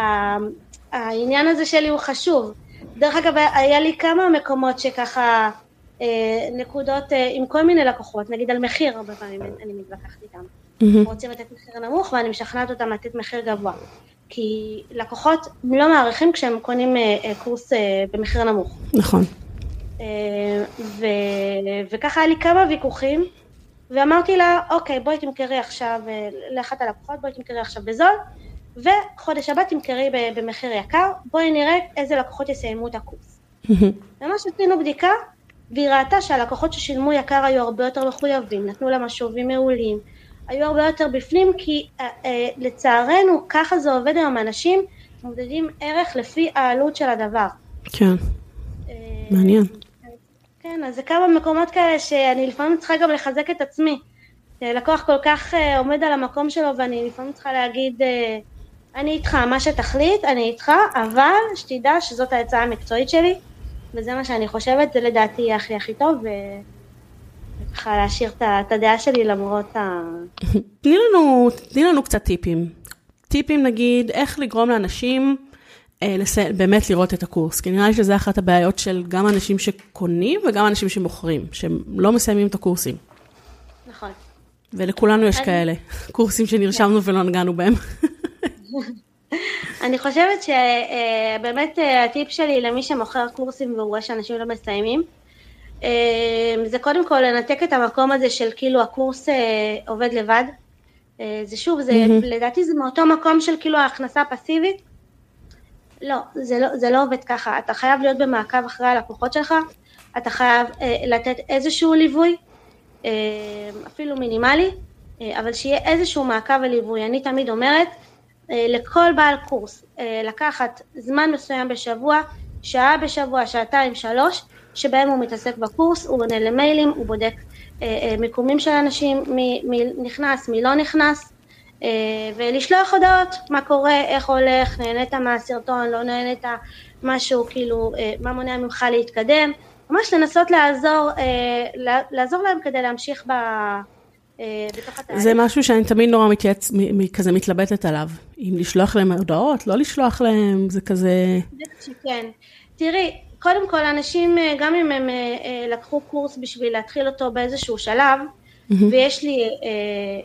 והעניין וה, הזה שלי הוא חשוב. דרך אגב, היה לי כמה מקומות שככה, אה, נקודות אה, עם כל מיני לקוחות, נגיד על מחיר, הרבה פעמים אני מתווכחת איתם. Mm-hmm. רוצים לתת מחיר נמוך ואני משכנעת אותם לתת מחיר גבוה. כי לקוחות לא מעריכים כשהם קונים אה, אה, קורס אה, במחיר נמוך. נכון. ו, וככה היה לי כמה ויכוחים, ואמרתי לה, אוקיי, בואי תמכרי עכשיו, לאחת הלקוחות, בואי תמכרי עכשיו בזול, וחודש הבא תמכרי במחיר יקר, בואי נראה איזה לקוחות יסיימו את הקורס. ממש עשינו בדיקה, והיא ראתה שהלקוחות ששילמו יקר היו הרבה יותר מחויבים, נתנו לה משובים מעולים, היו הרבה יותר בפנים, כי אה, אה, לצערנו ככה זה עובד היום, אנשים מודדים ערך לפי העלות של הדבר. כן, אה, מעניין. כן, אז זה כמה מקומות כאלה שאני לפעמים צריכה גם לחזק את עצמי. לקוח כל כך עומד על המקום שלו ואני לפעמים צריכה להגיד אני איתך, מה שתחליט, אני איתך, אבל שתדע שזאת העצה המקצועית שלי, וזה מה שאני חושבת, זה לדעתי יהיה הכי הכי טוב, וככה להשאיר את הדעה שלי למרות ה... תני לנו, תני לנו קצת טיפים. טיפים נגיד, איך לגרום לאנשים באמת לראות את הקורס, כי נראה לי שזה אחת הבעיות של גם אנשים שקונים וגם אנשים שמוכרים, שהם לא מסיימים את הקורסים. נכון. ולכולנו יש אני... כאלה, קורסים שנרשמנו ולא נגענו בהם. אני חושבת שבאמת הטיפ שלי למי שמוכר קורסים והוא רואה שאנשים לא מסיימים, זה קודם כל לנתק את המקום הזה של כאילו הקורס עובד לבד. זה שוב, זה, mm-hmm. לדעתי זה מאותו מקום של כאילו ההכנסה הפסיבית. לא זה, לא, זה לא עובד ככה. אתה חייב להיות במעקב אחרי הלקוחות שלך, אתה חייב אה, לתת איזשהו ליווי, אה, אפילו מינימלי, אה, אבל שיהיה איזשהו מעקב וליווי. אני תמיד אומרת, אה, לכל בעל קורס, אה, לקחת זמן מסוים בשבוע, שעה בשבוע, שעתיים, שלוש, שבהם הוא מתעסק בקורס, הוא עונה למיילים, הוא בודק אה, אה, מיקומים של אנשים, מי, מי נכנס, מי לא נכנס, אה, ולשלוח הודעות, מה קורה, איך הולך, נהנית מהסרטון, לא נהנית משהו, כאילו, מה מונע ממך להתקדם, ממש לנסות לעזור, לעזור להם כדי להמשיך ב... בתוך התהליך. זה משהו שאני תמיד נורא מתייעץ, כזה מתלבטת עליו. אם לשלוח להם הודעות, לא לשלוח להם, זה כזה... כן. תראי, קודם כל אנשים, אה, גם אם הם אה, אה, לקחו קורס בשביל להתחיל אותו באיזשהו שלב, mm-hmm. ויש לי אה,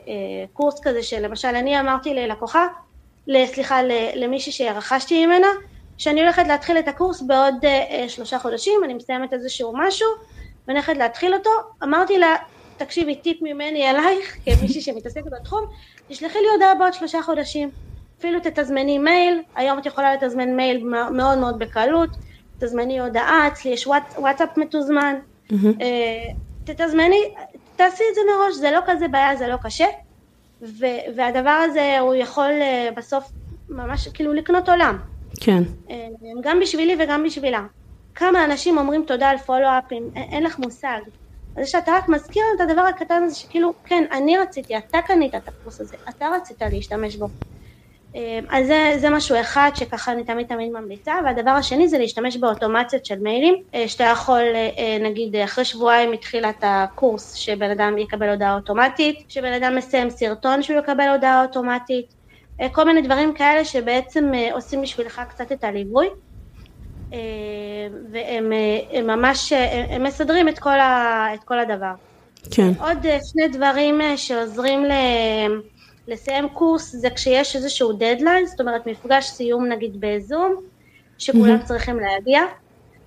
אה, קורס כזה שלמשל אני אמרתי ללקוחה, סליחה, למישהי שרכשתי ממנה, שאני הולכת להתחיל את הקורס בעוד אה, שלושה חודשים, אני מסיימת איזשהו משהו, ואני הולכת להתחיל אותו, אמרתי לה, תקשיבי, טיפ ממני אלייך, כמישהי שמתעסקת בתחום, תשלחי לי הודעה בעוד שלושה חודשים. אפילו תתזמני מייל, היום את יכולה לתזמן מייל מאוד מאוד בקלות, תזמני הודעה, אצלי יש וואטסאפ מתוזמן, mm-hmm. תתזמני, תעשי את זה מראש, זה לא כזה בעיה, זה לא קשה, ו- והדבר הזה הוא יכול אה, בסוף ממש כאילו לקנות עולם. כן. אה, גם בשבילי וגם בשבילה. כמה אנשים אומרים תודה על פולו-אפים, אין לך מושג. זה שאתה רק מזכיר את הדבר הקטן הזה שכאילו, כן, אני רציתי, אתה קנית את הקורס הזה, אתה רצית להשתמש בו. אמ, אז זה, זה משהו אחד שככה אני תמיד תמיד ממליצה, והדבר השני זה להשתמש באוטומציות של מיילים, אה, שאתה יכול אה, אה, נגיד אחרי שבועיים מתחילת הקורס שבן אדם יקבל הודעה אוטומטית, שבן אדם מסיים סרטון שהוא יקבל הודעה אוטומטית, כל מיני דברים כאלה שבעצם עושים בשבילך קצת את הליווי. והם הם ממש, הם מסדרים את כל, ה, את כל הדבר. כן. עוד שני דברים שעוזרים להם לסיים קורס זה כשיש איזשהו דדליין, זאת אומרת מפגש סיום נגיד בזום, שכולם mm-hmm. צריכים להגיע,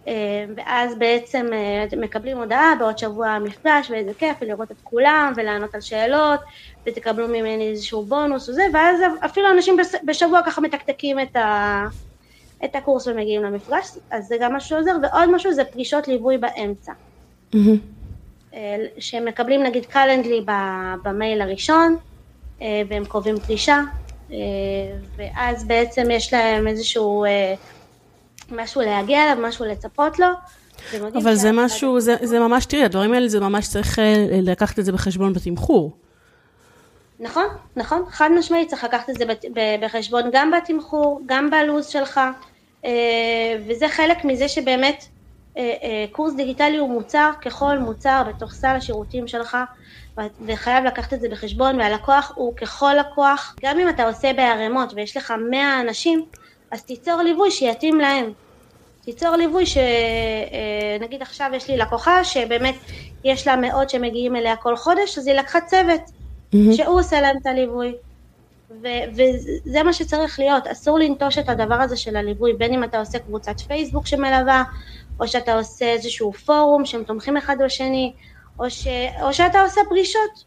אה, ואז בעצם אה, מקבלים הודעה בעוד שבוע מפגש ואיזה כיף לראות את כולם ולענות על שאלות ותקבלו ממני איזשהו בונוס וזה, ואז אפילו אנשים בשבוע ככה מתקתקים את, ה, את הקורס ומגיעים למפגש, אז זה גם משהו שעוזר, ועוד משהו זה פגישות ליווי באמצע. Mm-hmm. שמקבלים נגיד קלנדלי במייל הראשון, אה, והם קובעים פגישה, אה, ואז בעצם יש להם איזשהו אה, משהו להגיע אליו, משהו לצפות לו. אבל זה משהו, זה, זה ממש, תראי, הדברים האלה זה ממש צריך לקחת את זה בחשבון בתמחור. נכון, נכון, חד משמעית צריך לקחת את זה בחשבון גם בתמחור, גם בלו"ז שלך, וזה חלק מזה שבאמת קורס דיגיטלי הוא מוצר ככל מוצר בתוך סל השירותים שלך, וחייב לקחת את זה בחשבון, והלקוח הוא ככל לקוח, גם אם אתה עושה בערימות ויש לך 100 אנשים, אז תיצור ליווי שיתאים להם. תיצור ליווי שנגיד אה, עכשיו יש לי לקוחה שבאמת יש לה מאות שמגיעים אליה כל חודש, אז היא לקחה צוות mm-hmm. שהוא עושה להם את הליווי. ו- וזה מה שצריך להיות, אסור לנטוש את הדבר הזה של הליווי, בין אם אתה עושה קבוצת פייסבוק שמלווה, או שאתה עושה איזשהו פורום שהם תומכים אחד בשני, או, ש, או שאתה עושה פרישות,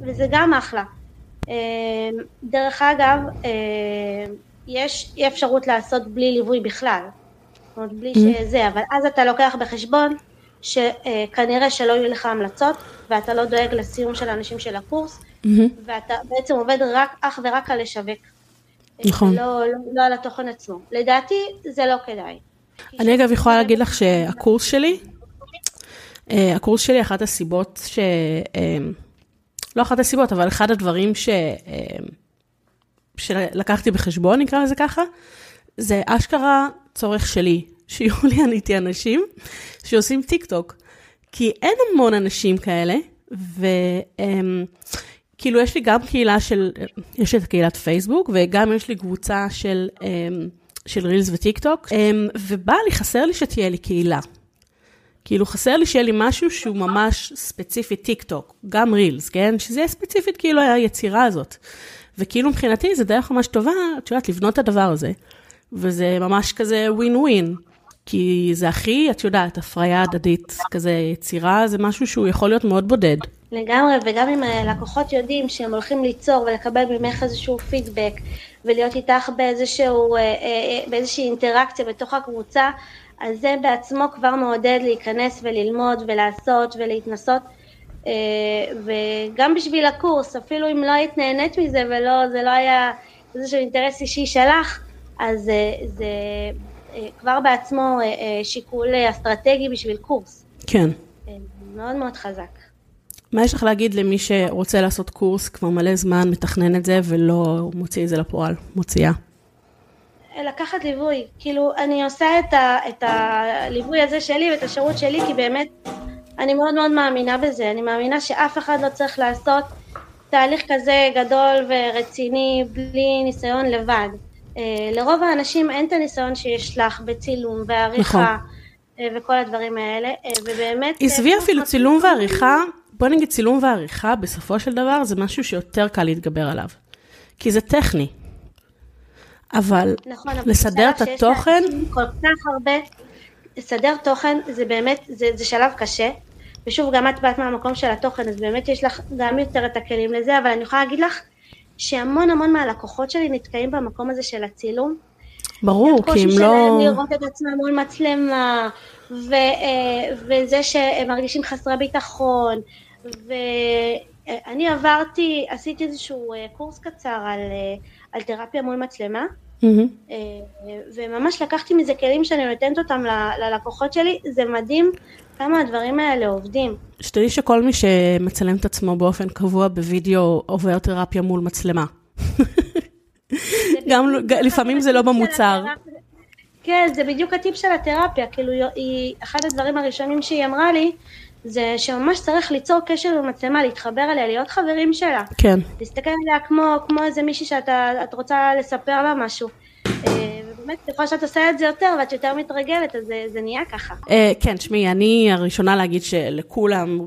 וזה גם אחלה. אה, דרך אגב, אה, יש אפשרות לעשות בלי ליווי בכלל, זאת אומרת בלי. שזה, אבל אז אתה לוקח בחשבון שכנראה שלא יהיו לך המלצות, ואתה לא דואג לסיום של האנשים של הקורס. ואתה בעצם עובד רק, אך ורק על לשווק. נכון. לא, לא, לא על התוכן עצמו. לדעתי זה לא כדאי. אני אגב יכולה להגיד לך שהקורס שלי, הקורס שלי, אחת הסיבות ש... Uh, לא אחת הסיבות, אבל אחד הדברים ש... Uh, שלקחתי בחשבון, נקרא לזה ככה, זה אשכרה צורך שלי, שיהיו לי עניתי אנשים שעושים טיק טוק. כי אין המון אנשים כאלה, וכאילו um, יש לי גם קהילה של, יש את קהילת פייסבוק, וגם יש לי קבוצה של um, של רילס וטיק טוק, אמ, ובא לי, חסר לי שתהיה לי קהילה. כאילו חסר לי שיהיה לי משהו שהוא ממש ספציפי טיק טוק, גם רילס, כן? שזה יהיה ספציפית כאילו היצירה הזאת. וכאילו מבחינתי זה דרך ממש טובה, את יודעת, לבנות את הדבר הזה. וזה ממש כזה ווין ווין. כי זה הכי, את יודעת, הפריה הדדית, כזה יצירה, זה משהו שהוא יכול להיות מאוד בודד. לגמרי, וגם אם הלקוחות יודעים שהם הולכים ליצור ולקבל ממך איזשהו פידבק, ולהיות איתך באיזשהו, אה, אה, באיזושהי אינטראקציה בתוך הקבוצה, אז זה בעצמו כבר מעודד להיכנס וללמוד ולעשות ולהתנסות. אה, וגם בשביל הקורס, אפילו אם לא היית נהנית מזה וזה לא היה איזשהו אינטרס אישי שלך, אז זה, זה כבר בעצמו שיקול אסטרטגי בשביל קורס. כן. מאוד מאוד חזק. מה יש לך להגיד למי שרוצה לעשות קורס כבר מלא זמן, מתכנן את זה ולא מוציא את זה לפועל, מוציאה? לקחת ליווי, כאילו אני עושה את, ה, את הליווי הזה שלי ואת השירות שלי כי באמת אני מאוד מאוד מאמינה בזה, אני מאמינה שאף אחד לא צריך לעשות תהליך כזה גדול ורציני בלי ניסיון לבד. אה, לרוב האנשים אין את הניסיון שיש לך בצילום ועריכה נכון. וכל הדברים האלה, אה, ובאמת... עזבי אפילו צילום ועריכה, בוא נגיד צילום ועריכה, בסופו של דבר זה משהו שיותר קל להתגבר עליו. כי זה טכני. אבל נכון, לסדר את התוכן... כל כך הרבה, לסדר תוכן זה באמת, זה, זה שלב קשה. ושוב, גם את באת מהמקום של התוכן, אז באמת יש לך גם יותר את הכלים לזה, אבל אני יכולה להגיד לך שהמון המון מהלקוחות שלי נתקעים במקום הזה של הצילום. ברור, כי הם לא... קושי שלהם לראות את עצמם מול מצלמה, ו, אה, וזה שהם מרגישים חסרי ביטחון, ואני עברתי, עשיתי איזשהו אה, קורס קצר על, אה, על תרפיה מול מצלמה, mm-hmm. וממש לקחתי מזה כלים שאני נותנת אותם ללקוחות שלי, זה מדהים כמה הדברים האלה עובדים. שתדעי שכל מי שמצלם את עצמו באופן קבוע בווידאו עובר תרפיה מול מצלמה. גם לפעמים זה לא במוצר. כן, זה בדיוק הטיפ של התרפיה, כאילו היא, אחד הדברים הראשונים שהיא אמרה לי, זה שממש צריך ליצור קשר עם המצלמה, להתחבר אליה, להיות חברים שלה. כן. להסתכל עליה כמו, כמו איזה מישהי שאת רוצה לספר לה משהו. אה, ובאמת, ככל שאת עושה את זה יותר ואת יותר מתרגלת, אז זה, זה נהיה ככה. אה, כן, תשמעי, אני הראשונה להגיד שלכולם,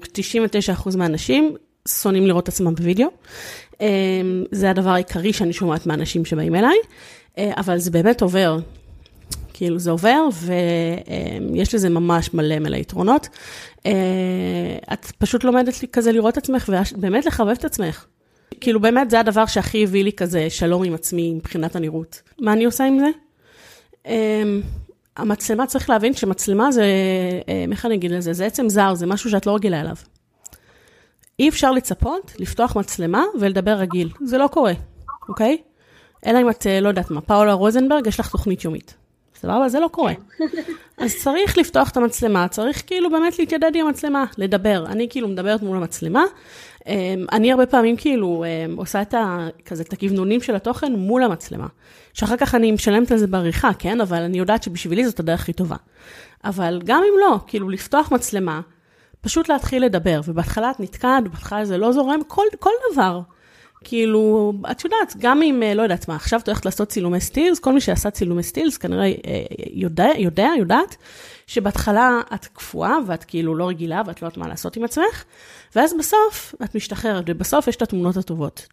99% מהאנשים שונאים לראות עצמם בווידאו. אה, זה הדבר העיקרי שאני שומעת מהאנשים שבאים אליי, אבל זה באמת עובר. כאילו זה עובר, ויש לזה ממש מלא מלא יתרונות. את פשוט לומדת כזה לראות את עצמך, ובאמת לחבב את עצמך. כאילו באמת זה הדבר שהכי הביא לי כזה שלום עם עצמי מבחינת הנראות. מה אני עושה עם זה? המצלמה, צריך להבין שמצלמה זה, איך אני אגיד לזה? זה עצם זר, זה משהו שאת לא רגילה אליו. אי אפשר לצפות, לפתוח מצלמה ולדבר רגיל. זה לא קורה, אוקיי? אלא אם את, לא יודעת מה, פאולה רוזנברג, יש לך תוכנית יומית. סבבה? זה לא קורה. אז צריך לפתוח את המצלמה, צריך כאילו באמת להתיידד עם המצלמה, לדבר. אני כאילו מדברת מול המצלמה. אמ, אני הרבה פעמים כאילו אמ, עושה את ה... כזה, את הכוונונים של התוכן מול המצלמה. שאחר כך אני משלמת על זה בעריכה, כן? אבל אני יודעת שבשבילי זאת הדרך הכי טובה. אבל גם אם לא, כאילו לפתוח מצלמה, פשוט להתחיל לדבר, ובהתחלה את נתקעת, בהתחלה זה לא זורם, כל, כל דבר. כאילו, את יודעת, גם אם, אה, לא יודעת מה, עכשיו את הולכת לעשות צילומי סטילס, כל מי שעשה צילומי סטילס כנראה אה, יודע, יודע, יודעת, שבהתחלה את קפואה ואת כאילו לא רגילה ואת לא יודעת מה לעשות עם עצמך, ואז בסוף את משתחררת, ובסוף יש את התמונות הטובות.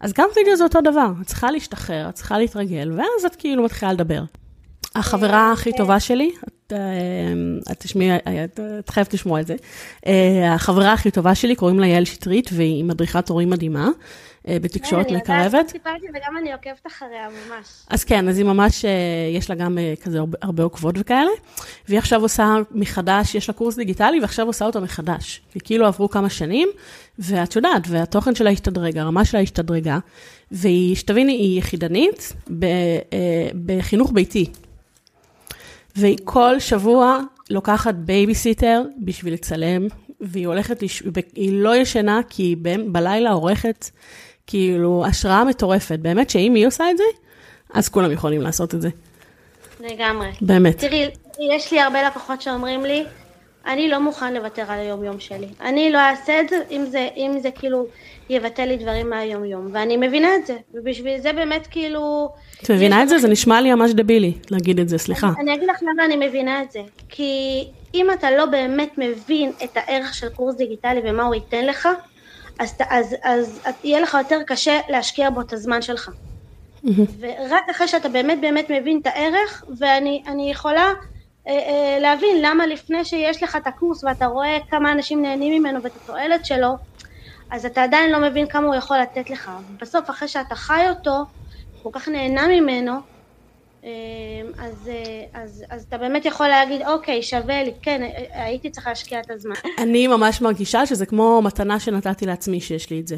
אז גם וידאו זה אותו דבר, את צריכה להשתחרר, את צריכה להתרגל, ואז את כאילו מתחילה לדבר. החברה הכי טובה שלי, את אה, תשמעי, את חייבת לשמוע את זה. החברה הכי טובה שלי, קוראים לה יעל שטרית, והיא מדריכת הורים מדהימה. אה, בתקשורת כן, מקרבת. אני סיפרתי וגם אני עוקבת אחריה ממש. אז כן, אז היא ממש, אה, יש לה גם אה, כזה הרבה, עוקבות וכאלה, והיא עכשיו עושה מחדש, יש לה קורס דיגיטלי, ועכשיו עושה אותו מחדש. וכאילו עברו כמה שנים, ואת יודעת, והתוכן שלה השתדרג, הרמה שלה השתדרגה, והיא, שתביני, היא יחידנית בחינוך ביתי. והיא כל שבוע לוקחת בייביסיטר בשביל לצלם, והיא הולכת, לש... היא לא ישנה כי היא בלילה עורכת כאילו, השראה מטורפת. באמת שאם היא עושה את זה, אז כולם יכולים לעשות את זה. לגמרי. באמת. תראי, יש לי הרבה לקוחות שאומרים לי, אני לא מוכן לוותר על היום-יום שלי. אני לא אעשה את זה אם זה, אם זה כאילו יבטל לי דברים מהיום-יום, ואני מבינה את זה, ובשביל זה באמת כאילו... את מבינה את זה? זה נשמע לי ממש דבילי להגיד את זה, סליחה. אני, אני אגיד לך למה אני מבינה את זה. כי אם אתה לא באמת מבין את הערך של קורס דיגיטלי ומה הוא ייתן לך, אז, אז, אז, אז יהיה לך יותר קשה להשקיע בו את הזמן שלך. ורק אחרי שאתה באמת באמת מבין את הערך, ואני יכולה אה, אה, להבין למה לפני שיש לך את הקורס ואתה רואה כמה אנשים נהנים ממנו ואת התועלת שלו, אז אתה עדיין לא מבין כמה הוא יכול לתת לך. בסוף, אחרי שאתה חי אותו, כל כך נהנה ממנו, אז, אז, אז אתה באמת יכול להגיד, אוקיי, שווה לי, כן, הייתי צריכה להשקיע את הזמן. אני ממש מרגישה שזה כמו מתנה שנתתי לעצמי שיש לי את זה.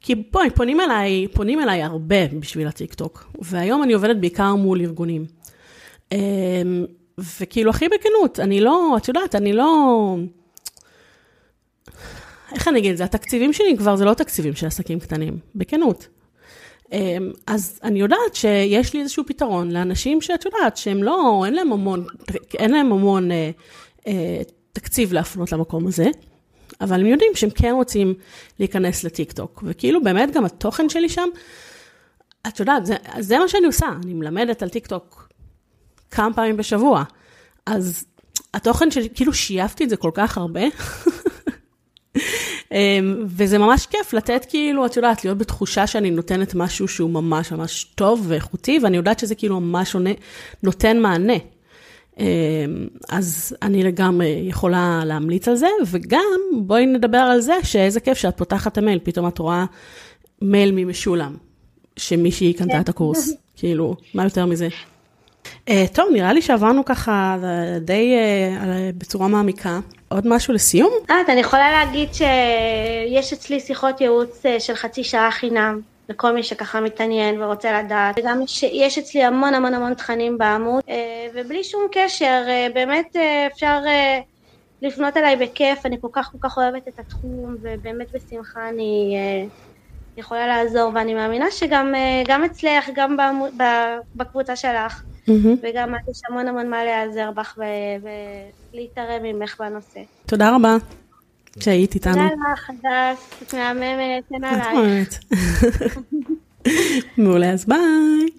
כי בואי, פונים אליי, פונים אליי הרבה בשביל הטיקטוק, והיום אני עובדת בעיקר מול ארגונים. וכאילו, הכי בכנות, אני לא, את יודעת, אני לא... איך אני אגיד את זה? התקציבים שלי כבר זה לא תקציבים של עסקים קטנים, בכנות. אמ, אז אני יודעת שיש לי איזשהו פתרון לאנשים שאת יודעת שהם לא, אין להם המון, אין להם המון אה, אה, תקציב להפנות למקום הזה, אבל הם יודעים שהם כן רוצים להיכנס לטיקטוק, וכאילו באמת גם התוכן שלי שם, את יודעת, זה, זה מה שאני עושה, אני מלמדת על טיקטוק כמה פעמים בשבוע. אז התוכן שלי, כאילו שייפתי את זה כל כך הרבה, וזה ממש כיף לתת כאילו, את יודעת, להיות בתחושה שאני נותנת משהו שהוא ממש ממש טוב ואיכותי, ואני יודעת שזה כאילו ממש עונה, נותן מענה. אמ, אז אני לגמרי יכולה להמליץ על זה, וגם בואי נדבר על זה שאיזה כיף שאת פותחת את המייל, פתאום את רואה מייל ממשולם, שמישהי קנתה את הקורס, כאילו, מה יותר מזה? Uh, טוב, נראה לי שעברנו ככה די uh, בצורה מעמיקה. עוד משהו לסיום? אה, אני יכולה להגיד שיש אצלי שיחות ייעוץ uh, של חצי שעה חינם. לכל מי שככה מתעניין ורוצה לדעת, וגם יש אצלי המון המון המון תכנים בעמוד, ובלי שום קשר, באמת אפשר לפנות אליי בכיף, אני כל כך כל כך אוהבת את התחום, ובאמת בשמחה אני יכולה לעזור, ואני מאמינה שגם אצלך, גם בקבוצה שלך, mm-hmm. וגם את יש המון המון מה להיעזר בך ולהתערב ממך בנושא. תודה רבה שהיית איתנו. תודה לך, הדס, את מהממת, אין עלייך. מעולה, אז ביי.